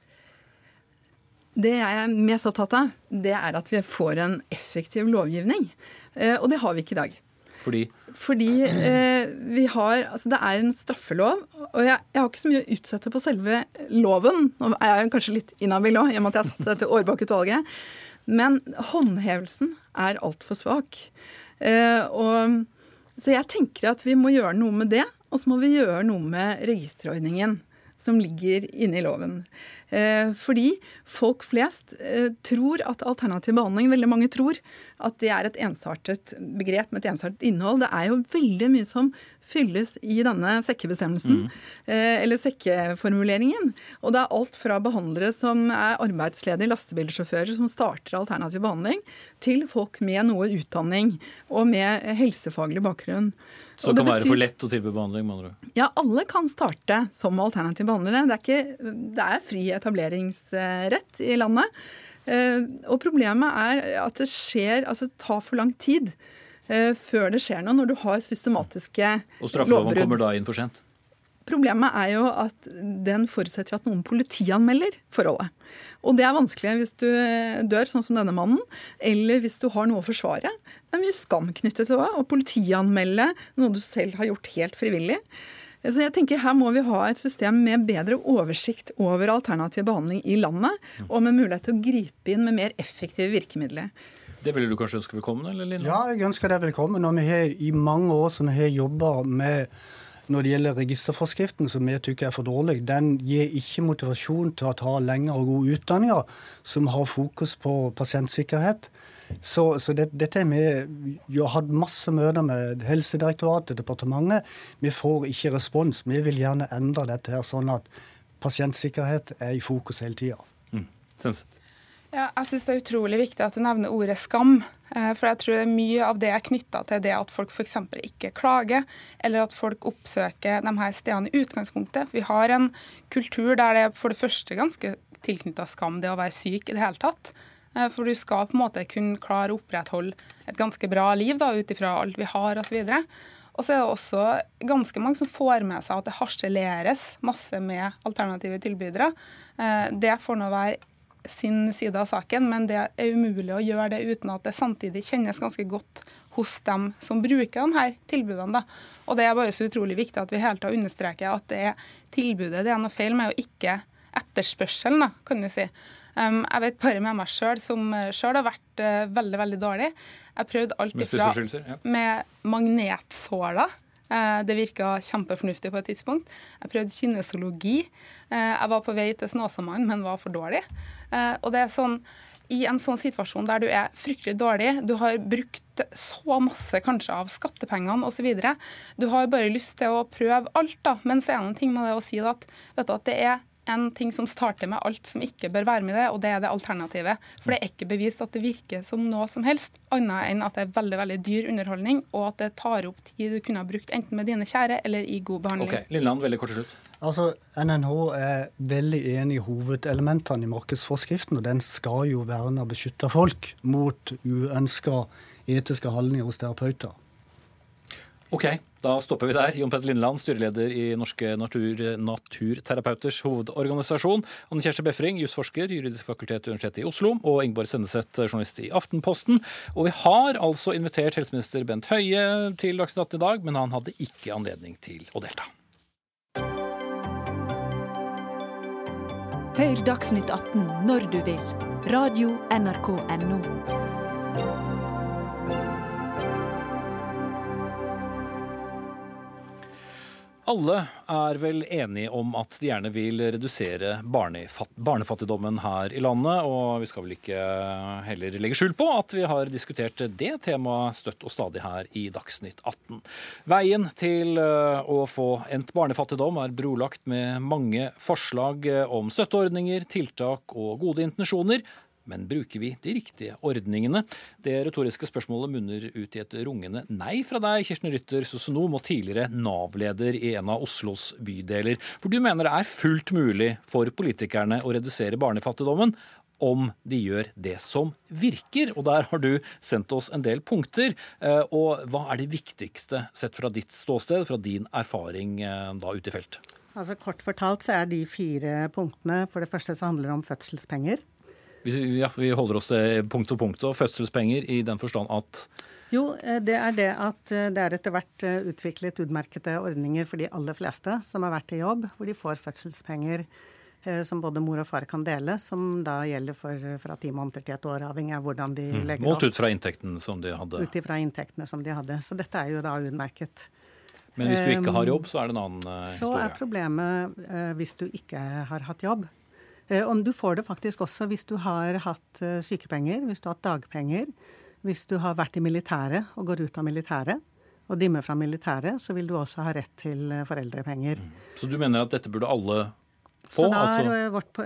Det jeg er mest opptatt av, det er at vi får en effektiv lovgivning. Uh, og det har vi ikke i dag. Fordi? Fordi eh, vi har Altså, det er en straffelov, og jeg, jeg, har ikke så mye å utsette på selve loven. Nå er jeg kanskje litt inhabil òg, i og med at jeg har satt dette Årbakk-utvalget. Men håndhevelsen er altfor svak. Eh, og, så jeg tenker at vi må gjøre noe med det. Og så må vi gjøre noe med registerordningen som ligger inne i loven. Eh, fordi folk flest eh, tror at alternativ behandling, veldig mange tror, at det er et ensartet begrep med et ensartet innhold. Det er jo veldig mye som fylles i denne sekkebestemmelsen, mm. Eh, eller sekkeformuleringen. Og det er alt fra behandlere som er arbeidsledige lastebilsjåfører som starter alternativ behandling, til folk med noe utdanning og med helsefaglig bakgrunn. Så det kan betyr, være for lett å tilby behandling? Mener du? Ja, alle kan starte som alternativ behandlere. Det er, ikke, det er fri etableringsrett i landet. Eh, og problemet er at det skjer, altså det tar for lang tid eh, før det skjer noe, når du har systematiske lovbrudd. Og straffeloven kommer da inn for sent? Problemet er jo at den forutsetter at noen politianmelder forholdet. Og det er vanskelig hvis du dør, sånn som denne mannen, eller hvis du har noe å forsvare. Det er mye skam knyttet til det å politianmelde noe du selv har gjort helt frivillig. Så jeg tenker Her må vi ha et system med bedre oversikt over alternativ behandling i landet, og med mulighet til å gripe inn med mer effektive virkemidler. Det ville du kanskje ønske velkommen? eller Lina? Ja, jeg ønsker det velkommen. Og vi har i mange år som vi har jobba med når det gjelder registerforskriften, som vi syns er for dårlig, den gir ikke motivasjon til å ta lengre og gode utdanninger som har fokus på pasientsikkerhet. Så, så det, dette er vi har hatt masse møter med Helsedirektoratet, departementet. Vi får ikke respons. Vi vil gjerne endre dette her sånn at pasientsikkerhet er i fokus hele tida. Mm. Ja, jeg syns det er utrolig viktig at du nevner ordet skam. Eh, for jeg tror mye av det er knytta til det at folk f.eks. ikke klager, eller at folk oppsøker de her stedene i utgangspunktet. Vi har en kultur der det er for det første ganske tilknytta skam det å være syk i det hele tatt. Eh, for du skal på en måte kunne klare å opprettholde et ganske bra liv da, ut ifra alt vi har osv. Og så er det også ganske mange som får med seg at det harseleres masse med alternative tilbydere. Eh, det får nå være sin side av saken, men det er umulig å gjøre det uten at det samtidig kjennes ganske godt hos dem som bruker denne tilbudene. Da. Og Det er bare så utrolig viktig at vi hele tiden understreker at det er tilbudet det er noe feil med, og ikke etterspørselen, da, kan du si. Um, jeg vet bare med meg sjøl, som sjøl har vært uh, veldig veldig dårlig. Jeg prøvde alt ifra ja. med magnetsåler. Uh, det virka kjempefornuftig på et tidspunkt. Jeg prøvde kinesologi. Uh, jeg var på vei til Snåsamannen, men var for dårlig. og det er sånn i en sånn situasjon der du er fryktelig dårlig, du har brukt så masse kanskje av skattepengene osv. Du har bare lyst til å prøve alt, da. Men så er det en ting med det å si at, du, at det er en ting som starter med alt som ikke bør være med det, og det er det alternativet. For det er ikke bevist at det virker som noe som helst, annet enn at det er veldig veldig dyr underholdning, og at det tar opp tid du kunne ha brukt enten med dine kjære eller i god behandling. Ok, Lilleland, veldig kort til slutt. Altså, NNH er veldig enig i hovedelementene i markedsforskriften, og den skal jo verne og beskytte folk mot uønska etiske holdninger hos terapeuter. Ok, da stopper vi der. Jon Petter Lindeland, styreleder i Norske natur, naturterapeuters hovedorganisasjon. Anne Kjersti Befring, jusforsker, juridisk fakultet Universitetet i Oslo. Og Ingeborg Senneset, journalist i Aftenposten. Og vi har altså invitert helseminister Bent Høie til Dagsnytt 18 i dag, men han hadde ikke anledning til å delta. Hør Dagsnytt 18 når du vil. Radio NRK Radio.nrk.no. Alle er vel enige om at de gjerne vil redusere barnefattigdommen her i landet. Og vi skal vel ikke heller legge skjul på at vi har diskutert det temaet støtt og stadig her i Dagsnytt 18. Veien til eh, å få endt barnefattigdom er brolagt med mange forslag om støtteordninger, tiltak og gode intensjoner. Men bruker vi de riktige ordningene? Det retoriske spørsmålet munner ut i et rungende nei fra deg, Kirsten Rytter, sosionom og tidligere Nav-leder i en av Oslos bydeler. For du mener det er fullt mulig for politikerne å redusere barnefattigdommen om de gjør det som virker. Og der har du sendt oss en del punkter. Eh, og hva er det viktigste sett fra ditt ståsted, fra din erfaring eh, da ute i felt? Altså Kort fortalt så er de fire punktene For det første så handler det om fødselspenger. Vi, ja, vi holder oss til punkt og punkt. Og fødselspenger i den forstand at jo, eh, det er det at eh, det er etter hvert eh, utviklet utmerkede ordninger for de aller fleste som har vært i jobb, hvor de får fødselspenger som både mor og far kan dele, som da gjelder for fra ti måneder til et år, avhengig av hvordan de Mm. legger Målt ut fra inntekten som de hadde. Ut ifra inntektene som de hadde. Så dette er jo da utmerket. Men hvis du ikke har Um, jobb, så er det en annen historie? Så er problemet hvis du ikke har hatt jobb. Eh, og du får det faktisk også hvis du har hatt eh, sykepenger, hvis du har hatt dagpenger, hvis du har vært i militæret og går ut av militæret og dimmer fra militæret, så vil du også ha rett til eh, foreldrepenger. Så du mener at dette burde alle få? Så da er, altså, vårt,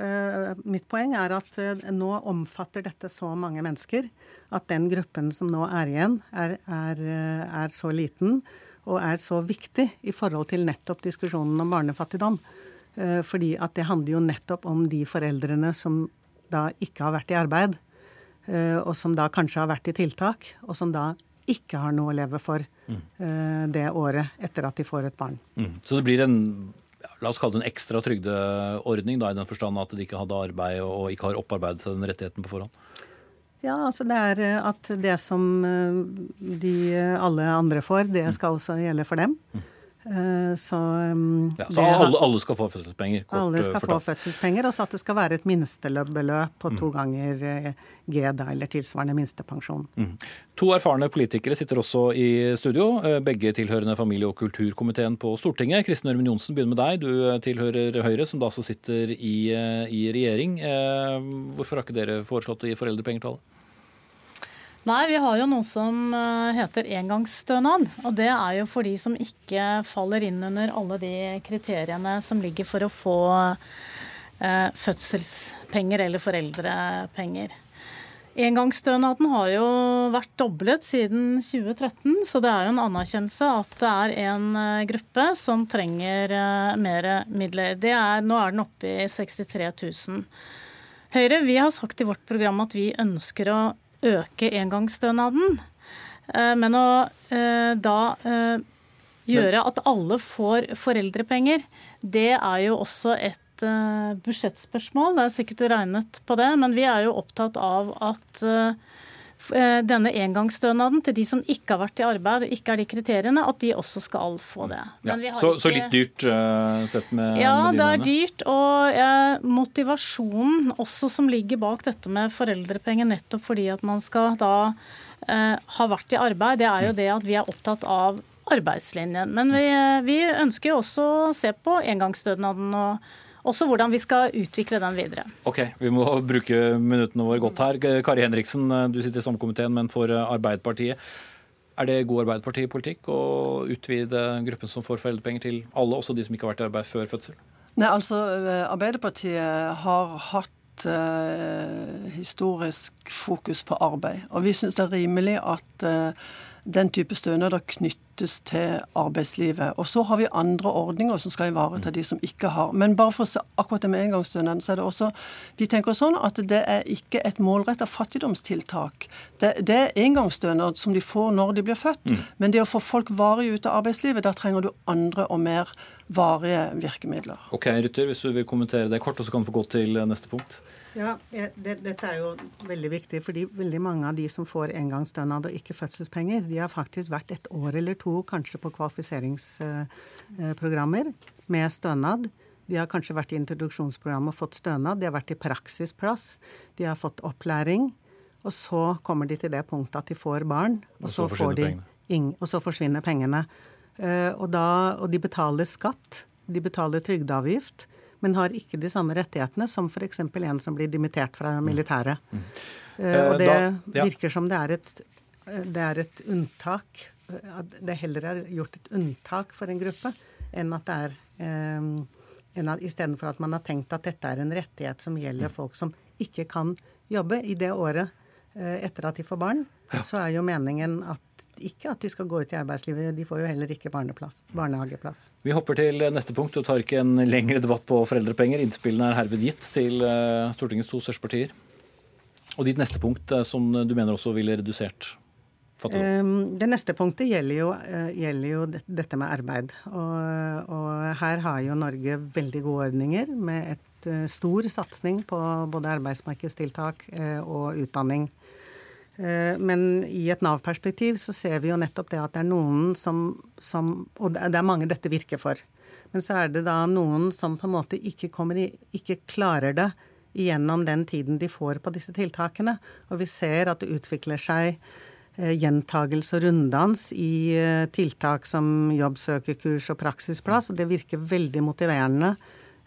mitt poeng er at nå omfatter dette så mange mennesker at den gruppen som nå er igjen, er, er, er så liten og er så viktig i forhold til nettopp diskusjonen om barnefattigdom. Eh, Fordi at det handler jo nettopp om de foreldrene som da ikke har vært i arbeid, eh, og som da kanskje har vært i tiltak, og som da ikke har noe å leve for eh, det året etter at de får et barn. mm. Så det blir en La oss kalle det en ekstra trygdeordning, da, i den forstand at de ikke hadde arbeid og ikke har opparbeidet seg den rettigheten på forhånd? Ja, altså det er at det som de alle andre får, det skal også gjelde for dem. Eh, Så, um, Ja, så det alle, alle skal få fødselspenger? alle skal skal få fødselspenger, og så at det skal være et minsteløpsbeløp på Mm. to ganger eh, G da, eller tilsvarende minstepensjon. Mm. To erfarne politikere sitter også i studio, eh, begge tilhørende familie- og kulturkomiteen på Stortinget. Kristin Ørmen Johnsen, begynner med deg. Du eh, tilhører Høyre, som da altså sitter i, eh, i regjering. Eh, Hvorfor har ikke dere foreslått å gi foreldrepenger til alle? Nei, vi har jo noe som eh, heter engangsstønad. Og det er jo for de som ikke faller inn under alle de kriteriene som ligger for å få eh, fødselspenger eller foreldrepenger. Engangsstønaden har jo vært doblet siden 2013, så det er jo en anerkjennelse at det er en eh, gruppe som trenger eh, mer midler. Er, nå er den oppe i 63 000. Høyre vi har sagt i vårt program at vi ønsker å øke engangsstønaden. Eh, Men å eh, da eh, gjøre at alle får foreldrepenger, det er jo også et budsjettspørsmål. Det er sikkert regnet på det, men vi er jo opptatt av at denne engangsstønaden til de som ikke har vært i arbeid og ikke er de kriteriene, at de også skal få det. Ja. Men vi har Så, så litt dyrt uh, sett med, ja, med det er dyrt. Og eh, motivasjonen også som ligger bak dette med foreldrepenger, nettopp fordi at man skal da eh, ha vært i arbeid, det er jo det at vi er opptatt av arbeidslinjen. Men vi, eh, vi ønsker jo også å se på engangsstønaden og også hvordan vi skal utvikle den videre. Ok, vi må bruke minuttene våre godt her. Kari Henriksen, du sitter i samkomiteen, men for Arbeiderpartiet. Er det god Arbeiderpartipolitikk å utvide gruppen som får foreldrepenger til alle, også de som ikke har vært i arbeid før fødsel? Nei, altså eh, Arbeiderpartiet har hatt eh, historisk fokus på arbeid. Og vi syns det er rimelig at eh, den type stønader knyttes til arbeidslivet. Og så har vi andre ordninger som skal ivareta de som ikke har. Men bare for å se akkurat det med engangsstønaden, så er det også Vi tenker sånn at det er ikke et målretta fattigdomstiltak. Det, det er engangsstønad som de får når de blir født. Mm. Men det å få folk varig ut av arbeidslivet, da trenger du andre og mer varige virkemidler. Ok, Rytter, hvis du vil kommentere det kort, og så kan du få gå til neste punkt. Ja, det, Dette er jo veldig viktig, fordi veldig mange av de som får engangsstønad og ikke fødselspenger, de har faktisk vært et år eller to kanskje på kvalifiseringsprogrammer med stønad. De har kanskje vært i introduksjonsprogram og fått stønad. De har vært i praksisplass. De har fått opplæring. Og så kommer de til det punktet at de får barn, og, Og så så, forsvinner får de og så forsvinner pengene. Eh, og, da, og de betaler skatt. De betaler trygdeavgift men har ikke de samme rettighetene som f.eks. en som blir dimittert fra militæret. Mm. Eh, og det da- ja. virker som det er et, det er et unntak. At det heller er gjort et unntak for en gruppe enn at det er eh, enn at, Istedenfor at man har tenkt at dette er en rettighet som gjelder folk som ikke kan jobbe i det året eh, etter at de får barn, så er jo meningen at ikke at de skal gå ut i arbeidslivet, de får jo heller ikke barneplass, barnehageplass. Vi hopper til neste punkt og tar ikke en lengre debatt på foreldrepenger. Innspillene er herved gitt til eh, Stortingets to største partier. Og ditt neste punkt, eh, som du mener også ville redusert Um, Det neste punktet gjelder jo, eh, gjelder jo dette med arbeid. Og, og her har jo Norge veldig gode ordninger med et eh, stor satsing på både arbeidsmarkedstiltak eh, og utdanning. Men i et Nav-perspektiv så ser vi jo nettopp det at det er noen som, som Og det er- mange dette virker for. Men så er det da noen som på en måte ikke, i, ikke klarer det gjennom den tiden de får på disse tiltakene. Og vi ser at det utvikler seg gjentagelse og runddans i eh, tiltak som jobbsøkerkurs og praksisplass, og det virker veldig motiverende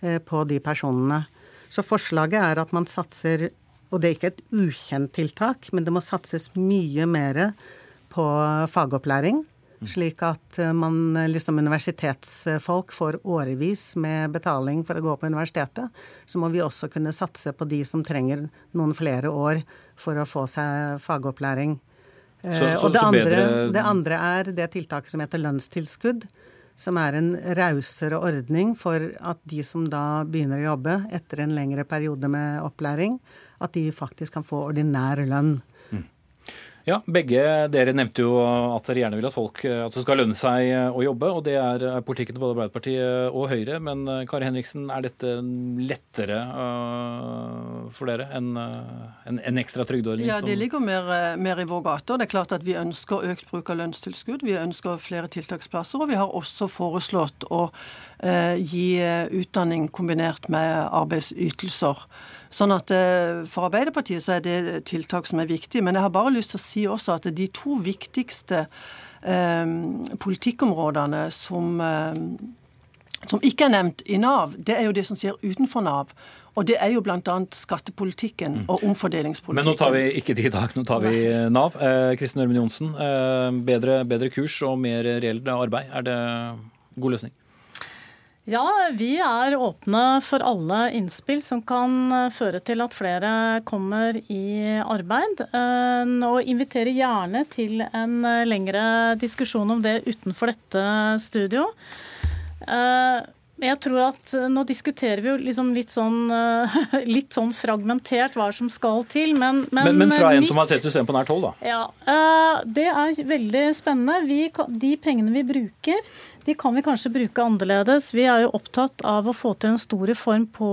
eh, på de personene. Så forslaget er at man satser, og det er ikke et ukjent tiltak, men det må satses mye mer på fagopplæring. Slik at eh, man eh, liksom universitetsfolk får årevis med betaling for å gå på universitetet. Så må vi også kunne satse på de som trenger noen flere år for å få seg fagopplæring. Eh, så, så, og det andre, det andre er det tiltaket som heter lønnstilskudd. Som er en rausere ordning for at de som da begynner å jobbe etter en lengre periode med opplæring, at de faktisk kan få ordinær lønn. Ja, Begge dere nevnte jo at dere gjerne vil at folk at det skal lønne seg å jobbe. og Det er politikken til både Arbeiderpartiet og Høyre. Men eh, Kari Henriksen, er dette lettere for dere enn en, en ekstra trygdeordning? Ja, Det ligger mer, mer, i vår gate. Det er klart at Vi ønsker økt bruk av lønnstilskudd. Vi ønsker flere tiltaksplasser. Og vi har også foreslått å gi utdanning kombinert med arbeidsytelser. Sånn at eh, For Arbeiderpartiet så er det tiltak som er viktig. Men jeg har bare lyst til å si også at de to viktigste eh, politikkområdene som, eh, som ikke er nevnt i Nav, det er jo det som skjer utenfor Nav. Og det er jo bl.a. skattepolitikken mm. og omfordelingspolitikken. Men nå tar vi ikke de i dag, nå tar vi Nav. Eh, Kristin Ørmen Johnsen, eh, bedre, bedre kurs og mer reelt arbeid. Er det god løsning? Ja, vi er åpne for alle innspill som kan eh, føre til at flere kommer i arbeid. Eh, og inviterer gjerne til en eh, lengre diskusjon om det utenfor dette studio. Jeg tror at Nå diskuterer vi jo liksom litt, sånn, litt sånn fragmentert hva som skal til, men Men, men, men fra en som har sett systemet på nært hold, da? Ja, Det er veldig spennende. Vi, de pengene vi bruker, de kan vi kanskje bruke annerledes. Vi er jo opptatt av å få til en stor reform på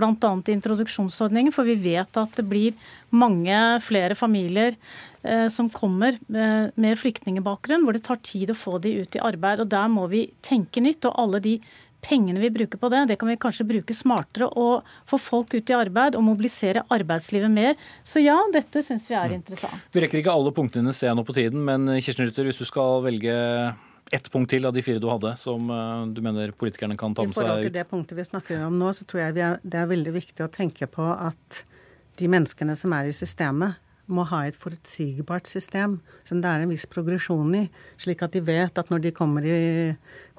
bl.a. introduksjonsordningen, for vi vet at det blir mange flere familier eh, som kommer med, med flyktningbakgrunn, hvor det tar tid å få de ut i arbeid. og Der må vi tenke nytt. og alle de pengene vi bruker på det, det kan vi kanskje bruke smartere og få folk ut i arbeid og mobilisere arbeidslivet mer. Så ja, dette syns vi er mm. interessant. Vi rekker ikke alle punktene jeg nå på tiden, men Kirsten Rutter, hvis du skal velge ett punkt til av de fire du hadde, som uh, du mener politikerne kan ta med seg ut? I forhold til det punktet vi snakker om nå, så tror jeg er, det er veldig viktig å tenke på at de menneskene som er i systemet, må ha et forutsigbart system som det er en viss progresjon i, slik at de vet at når de kommer i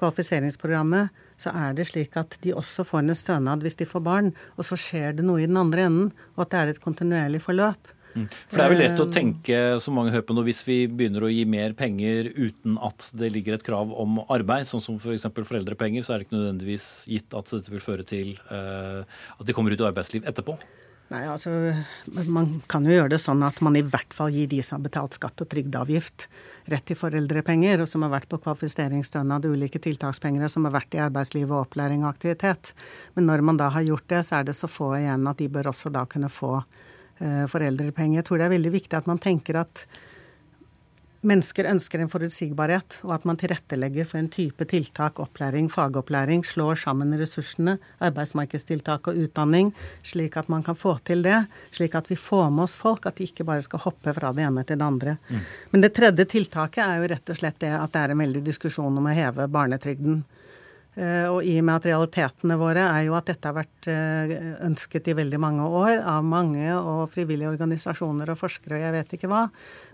kvalifiseringsprogrammet, så er det slik at de også får en stønad hvis de får barn, og så skjer det noe i den andre enden, og at det er et kontinuerlig forløp. Mm. For Det er vel lett å tenke, som mange hører på nå, hvis vi begynner å gi mer penger uten at det ligger et krav om arbeid, sånn som f.eks. For foreldrepenger, så er det ikke nødvendigvis gitt at dette vil føre til uh, at de kommer ut i arbeidsliv etterpå. Nei, altså, Man kan jo gjøre det sånn at man i hvert fall gir de som har betalt skatt og trygdeavgift, rett til foreldrepenger, og som har vært på kvalifiseringsstønad, ulike tiltakspenger, som har vært i arbeidsliv og opplæring og aktivitet. Men når man da har gjort det, så er det så få igjen at de bør også da kunne få Eh, foreldrepenger. Jeg tror det er veldig viktig at man tenker at mennesker ønsker en forutsigbarhet, og at man tilrettelegger for en type tiltak, opplæring, fagopplæring, slår sammen ressursene, arbeidsmarkedstiltak og utdanning, slik at man kan få til det. Slik at vi får med oss folk, at de ikke bare skal hoppe fra det ene til det andre. Mm. Men det tredje tiltaket er jo rett og slett det at det er en veldig diskusjon om å heve barnetrygden. Eh, og i og med at realitetene våre er jo at dette har vært eh, ønsket i veldig mange år av mange og frivillige organisasjoner og forskere og jeg vet ikke hva.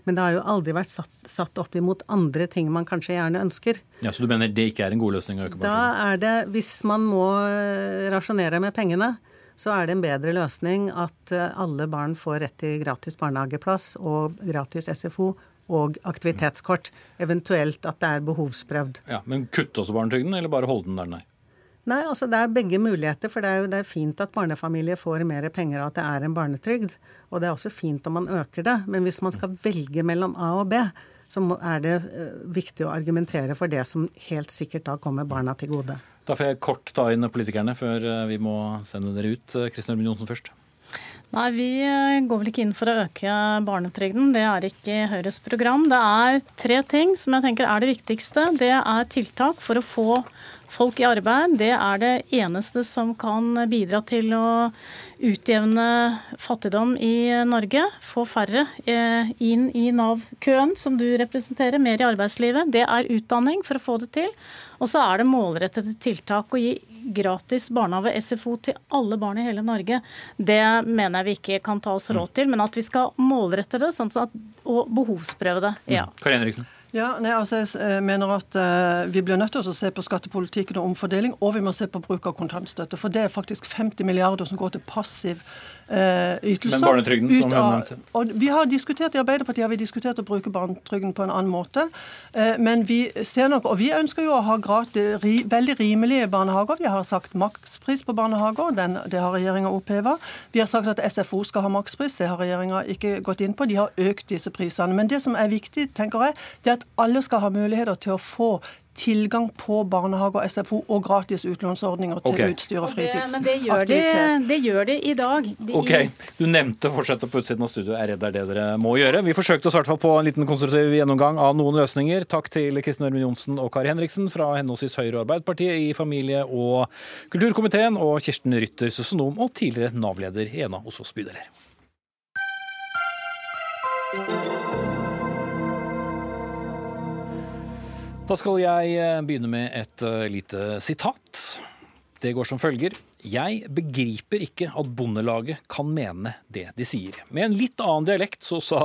Men det har jo aldri vært satt, satt opp imot andre ting man kanskje gjerne ønsker. Ja, Så du mener det ikke er en god løsning? Da er det, hvis man må eh, rasjonere med pengene, så er det en bedre løsning at alle barn får rett til gratis barnehageplass og gratis SFO og aktivitetskort. Eventuelt at det er behovsprøvd. Ja, Men kutte også barnetrygden, eller bare holde den der den er? Nei, altså det er begge muligheter. For det er jo det er fint at barnefamilier får mer penger, av at det er en barnetrygd. Og det er også fint om man øker det. Men hvis man skal velge mellom A og B, så er det uh, viktig å argumentere for det som helt sikkert da kommer barna til gode. Da får jeg kort ta inn politikerne før eh, vi må sende dere ut. Kristin Ørmen Johnsen først. Nei, vi eh, går vel ikke inn for å øke barnetrygden. Det er ikke Høyres program. Det er tre ting som jeg tenker er det viktigste. Det er tiltak for å få folk i arbeid. Det er det eneste som kan bidra til å utjevne fattigdom i Norge. Få færre eh, inn i Nav-køen, som du representerer, mer i arbeidslivet. Det er utdanning for å få det til. Og så er det målrettede tiltak. Å gi gratis barnehage, SFO, til alle barn i hele Norge, det mener jeg vi ikke kan ta oss råd til. Men at vi skal målrette det sånn at, og behovsprøve det. ja. Mm. Kari Henriksen. Ja, nei, altså jeg eh, mener at uh, Vi blir nødt til å se på skattepolitikken og omfordeling, og vi må se på bruk av kontantstøtte. For det er faktisk 50 milliarder som går til passiv ytelser. Men barnetrygden, som hun nevnte. Og vi har diskutert, I Arbeiderpartiet har vi diskutert å bruke barnetrygden på en annen måte. Eh, men vi ser nok, og vi ønsker jo å ha gratis, veldig rimelige barnehager. Vi har sagt makspris på barnehager, den, det har regjeringa oppheva. Vi har sagt at SFO skal ha makspris, det har regjeringa ikke gått inn på. De har økt disse prisene. Men det som er viktig, tenker jeg, det er at alle skal ha muligheter til å få tilgang på barnehage og SFO og gratis utlånsordninger til okay. utstyr og fritidsaktivitet. Men det gjør, de, det gjør de i dag. De, ok, Du nevnte å fortsette på utsiden av studio. Jeg er redd det er det dere må gjøre. Vi forsøkte oss i hvert fall på en liten konstruktiv gjennomgang av noen løsninger. Takk til Kristin Ørmen Johnsen og Kari Henriksen fra henholdsvis Høyre og Arbeiderpartiet i familie- og kulturkomiteen, og Kirsten Rytter, sosionom og tidligere Nav-leder i en av Oslos bydeler. Da skal jeg eh, begynne med et eh, lite sitat. Det går som følger. Jeg begriper ikke at Bondelaget kan mene det de sier. Med en litt annen dialekt så sa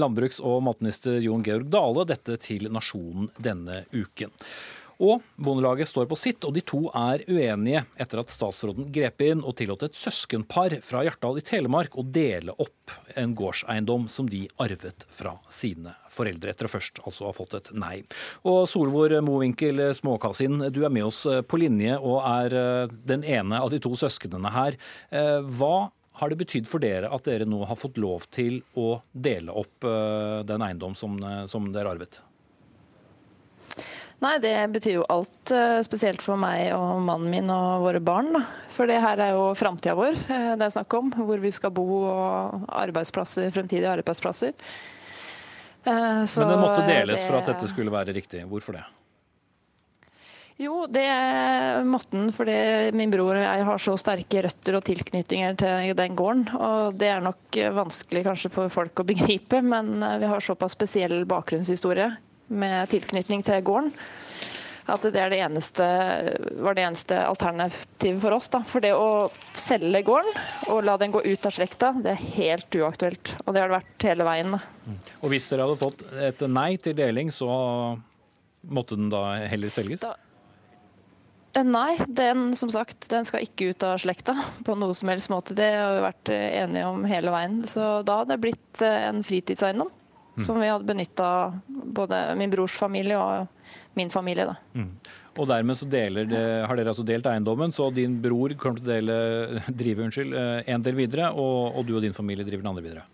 landbruks- og matminister Jon Georg Dale dette til Nasjonen denne uken. Og Bondelaget står på sitt, og de to er uenige etter at statsråden grep inn og tillot et søskenpar fra Hjartdal i Telemark å dele opp en gårdseiendom som de arvet fra sine foreldre, etter å først altså ha fått et nei. Og Solvor Mowinckel Småkasin, du er med oss på linje og er eh, den ene av de to søsknene her. Eh, hva har det betydd for dere at dere nå har fått lov til å dele opp eh, den eiendom som, som dere arvet? Nei, det betyr jo alt, eh, spesielt for meg og mannen min og våre barn. Da. For det her er jo framtida vår eh, det er snakk om. Hvor vi skal bo og arbeidsplasser, fremtidige arbeidsplasser. Eh, så Men det måtte deles det... for at dette skulle være riktig. Hvorfor det? Jo, det måtte den fordi min bror og jeg har så sterke røtter og tilknytninger til den gården. Og det er nok vanskelig kanskje for folk å begripe, men vi har såpass spesiell bakgrunnshistorie med tilknytning til gården. At det, det eneste, var det eneste alternativet for oss. Da. For det å selge gården og la den gå ut av slekta, det er helt uaktuelt. Og det har det vært hele veien. Da. Mm. Og hvis dere hadde fått et nei til deling, så måtte den da heller selges? Da, eh, Nei, den som sagt, den skal ikke ut av slekta på noe som helst måte. Det har vi vært enige om hele veien. Så da hadde det blitt eh, en fritidseiendom. Mm. som vi hadde benytta både min brors familie og min familie. Da. Mm. Og dermed så deler det, har dere altså delt eiendommen, så din bror kommer til å dele, drive unnskyld, eh, en del videre, og, og du og din familie driver den andre videre?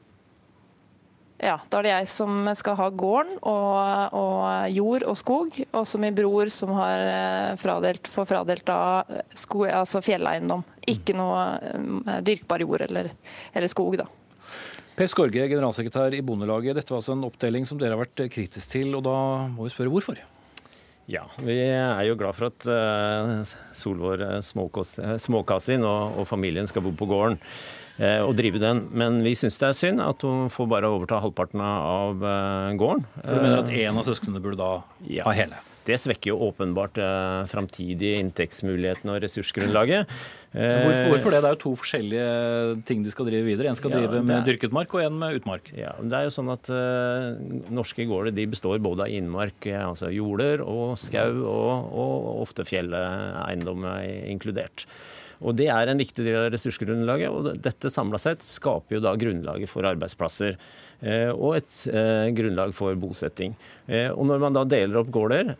Ja, da er det jeg som skal ha gården og, og jord og skog. Og så min bror som har eh, fradelt, får fradelt av sko, altså fjelleiendom. Ikke noe eh, dyrkbar jord eller, eller skog, da. Per Skorge, generalsekretær i Bondelaget. Dette var altså en oppdeling som dere har vært kritisk til, og da må vi spørre hvorfor? Ja, vi er jo glad for at uh, Solvår uh, Småkassin og, og, familien skal bo på gården og drive den. Men vi syns det er synd at hun får bare overta halvparten av gården. For du mener at én av søsknene burde da ja. ha hele? Det svekker jo åpenbart eh, framtidige inntektsmulighetene og ressursgrunnlaget. Hvorfor, hvorfor, det? Det er jo to forskjellige ting de skal drive videre. En skal ja, drive med er, dyrket mark, og en med utmark. Ja, det er jo sånn at uh, Norske gårder de består både av innmark, eh, altså jorder, og skau, og, og ofte fjelleiendom inkludert. Og Det er en viktig del av ressursgrunnlaget. og Dette samla sett skaper jo da grunnlaget for arbeidsplasser. Eh, og et eh, grunnlag for bosetting. Eh, og Når man da deler opp gårder,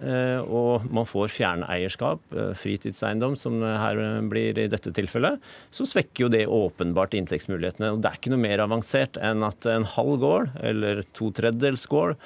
og man får fjerneierskap, fritidseiendom som her blir i dette tilfellet, så svekker jo det åpenbart inntektsmulighetene. Og Det er ikke noe mer avansert enn at en halv gård, eller to tredjedels gård,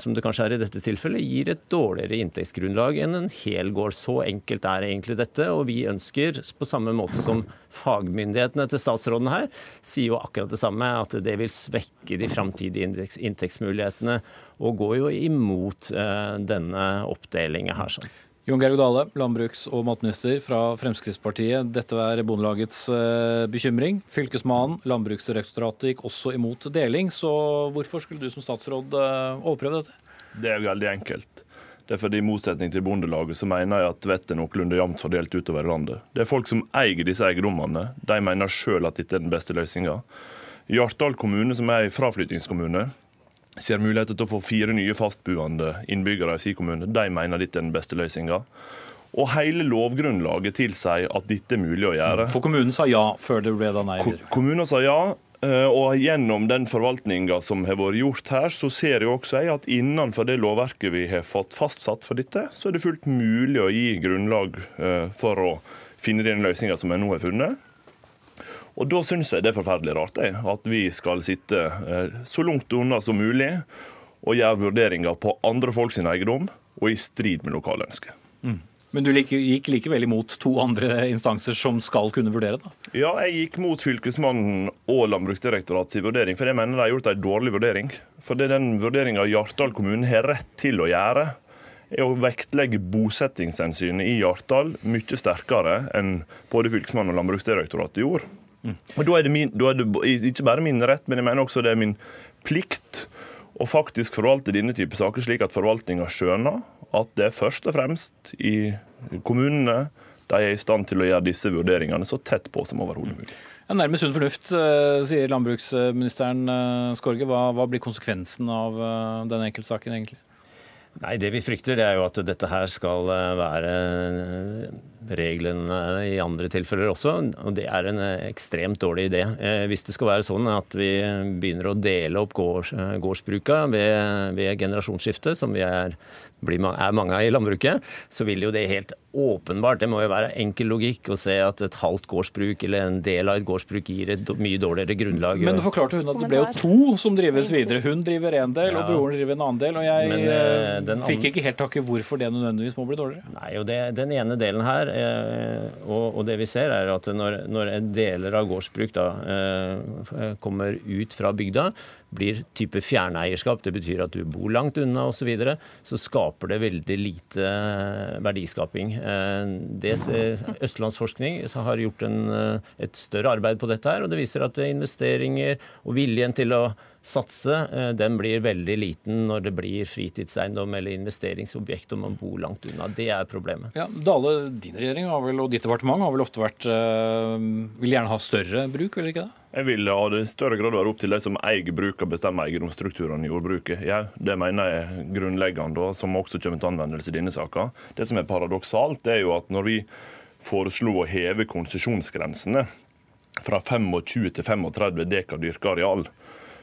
som det kanskje er i dette tilfellet, gir et dårligere inntektsgrunnlag enn en hel gård. Så enkelt er egentlig dette. Og vi ønsker på samme måte som fagmyndighetene til statsråden her sier jo akkurat det samme, at det vil svekke de framtidige inntektsmulighetene, og går jo imot eh, denne oppdelinga her. sånn. Jon Georg Dale, landbruks- og matminister fra Fremskrittspartiet. Dette er Bondelagets eh, bekymring. Fylkesmannen, Landbruksdirektoratet gikk også imot deling, så hvorfor skulle du som statsråd eh, overprøve dette? Det er veldig enkelt. Det er fordi I motsetning til Bondelaget så mener jeg at vettet er noenlunde jevnt fordelt utover landet. Det er folk som eier disse eiendommene. De mener sjøl at dette er den beste løsninga. Hjartdal kommune, som er en fraflyttingskommune, ser muligheter til å få fire nye fastboende innbyggere i sin kommune. De mener dette er den beste løsninga. Og hele lovgrunnlaget tilsier at dette er mulig å gjøre. For kommunen sa ja før det ble da nei? Kommunen sa ja, Eh, og gjennom den forvaltninga som har vært gjort her, så ser jeg også jeg at innenfor det lovverket vi har fått fastsatt for dette, så er det fullt mulig å gi grunnlag eh, for å finne den løsninga som jeg nå har funnet. Og da syns jeg det er forferdelig rart jeg, at vi skal sitte eh, så langt unna som mulig og gjøre vurderinger på andre folk sin eiendom og i strid med lokale ønsker. Mm. Men du gikk likevel imot to andre instanser som skal kunne vurdere? da? Ja, jeg gikk mot Fylkesmannen og Landbruksdirektoratets vurdering, for jeg mener de har gjort en dårlig vurdering. For det er den vurderinga Hjartdal kommune har rett til å gjøre, er å vektlegge bosettingshensynet i Hjartdal mye sterkere enn både Fylkesmannen og Landbruksdirektoratet gjorde. Mm. Og da er, det min, da er det ikke bare min rett, men jeg mener også det er min plikt å faktisk forvalte denne type saker slik at forvaltninga skjønner at det er først og fremst i kommunene de er i stand til å gjøre disse vurderingene så tett på som overhodet mulig. Ja, nærmest sunn fornuft, eh, sier landbruksministeren eh, Skorge. Hva, hva blir konsekvensen av den denne enkeltsaken, egentlig? Nei, Det vi frykter, det er jo at dette her skal være reglene i andre tilfeller også. Og det er en ekstremt dårlig idé. Hvis det skal være sånn at vi begynner å dele opp gårds, gårdsbruka ved, ved generasjonsskifte, som vi er er mange av i landbruket, så vil jo det helt åpenbart, det må jo være enkel logikk å se at et halvt gårdsbruk eller en del av et gårdsbruk gir et mye dårligere grunnlag. Men du forklarte hun at det ble jo to som drives videre. Hun driver en del, og broren driver en annen del. Og jeg Men, eh, fikk ikke helt tak i hvorfor det nødvendigvis må bli dårligere. Nei, og det, Den ene delen her, eh, og, det vi ser, er at når, når deler av gårdsbruk da eh, kommer ut fra bygda, blir type fjerneierskap, det betyr at du bor langt unna osv., så, videre, så skaper det veldig lite verdiskaping. Eh, det, Østlandsforskning har gjort en, et større arbeid på dette, her, og det viser at investeringer og viljen til å satse, eh, den blir veldig liten når det blir fritidseiendom eller investeringsobjekt og man bor langt unna. Det er problemet. Ja, Dale, din regjering vel, og ditt departement har vel ofte vært Vil gjerne ha større bruk, vil ikke det? Jeg vil ha det i større grad være opp til de som eier bruk og bestemmer eiendomsstrukturene i jordbruket. Ja, det mener jeg er grunnleggende, og som også kommer til anvendelse i denne saka. Det som er paradoksalt, er jo at når vi foreslo å heve konsesjonsgrensene fra 25 til 35 dekar dyrka areal,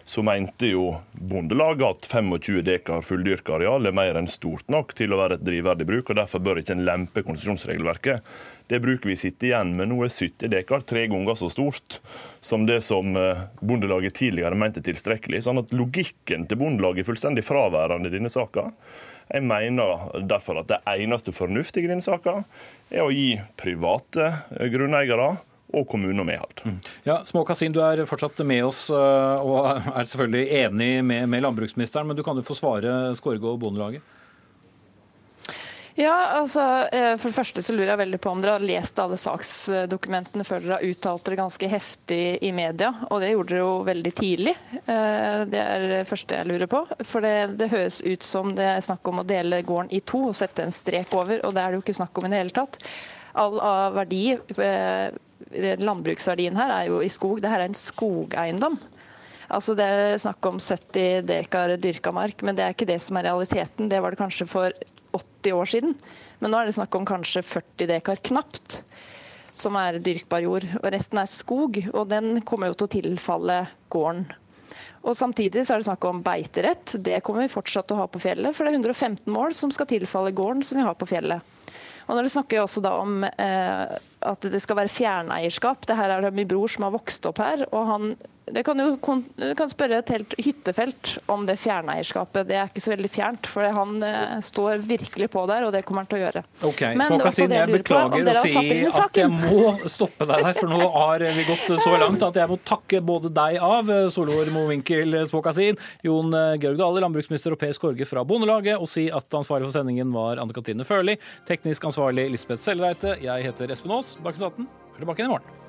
så mente jo Bondelaget at 25 dekar fulldyrka areal er mer enn stort nok til å være et drivverdig bruk, og derfor bør ikke en lempe konsesjonsregelverket. Det bruket vi sitter igjen med nå, er 70 dekar, tre ganger så stort som det som eh, Bondelaget tidligere mente tilstrekkelig. Sånn at logikken til Bondelaget er fullstendig fraværende i denne saka. Jeg mener derfor at det eneste fornuftige i denne saka er å gi private grunneiere og kommuner med alt. Ja, Småkassin, du er fortsatt med oss eh, og er selvfølgelig enig med, med landbruksministeren, men du kan jo få svare Skårgå og Bondelaget. Ja, altså, eh, For det første så lurer jeg veldig på om dere har lest alle saksdokumentene før dere har uttalt dere ganske heftig i media. Og det gjorde dere jo veldig tidlig. Eh, det er det første jeg lurer på. For det, det høres ut som det er snakk om å dele gården i to og sette en strek over, og det er det jo ikke snakk om i det hele tatt. All av verdi, landbruksverdien her er jo i skog. Dette er en skogeiendom. Altså Det er snakk om 70 dekar dyrka mark, men det er ikke det som er realiteten. Det var det kanskje for 80 år siden. Men nå er det snakk om kanskje 40 dekar knapt som er dyrkbar jord. Og resten er skog, og den kommer jo til å tilfalle gården. Og Samtidig så er det snakk om beiterett. Det kommer vi fortsatt til å ha på fjellet. For det er 115 mål som skal tilfalle gården som vi har på fjellet. Og når du snakker også da om eh, at det skal være fjerneierskap Det her er det min bror som har vokst opp her, og han det kan jo du kan spørre et helt hyttefelt om det fjerneierskapet. Det er ikke så veldig fjernt, for han eh, står virkelig på der, og det kommer han til å gjøre. Ok, Men Småkasin, jeg beklager å si at jeg må stoppe deg der, for nå har vi gått så langt at jeg må takke både deg av, Solvor Mowinckel Småkasin, Jon Georg Dale, landbruksminister og Per Skorge fra Bondelaget, og si at ansvarlig for sendingen var Anne Katrine Førli, teknisk ansvarlig Lisbeth Sellereite, Jeg heter Espen Aas. Dagsnytt 18 er tilbake igjen i morgen.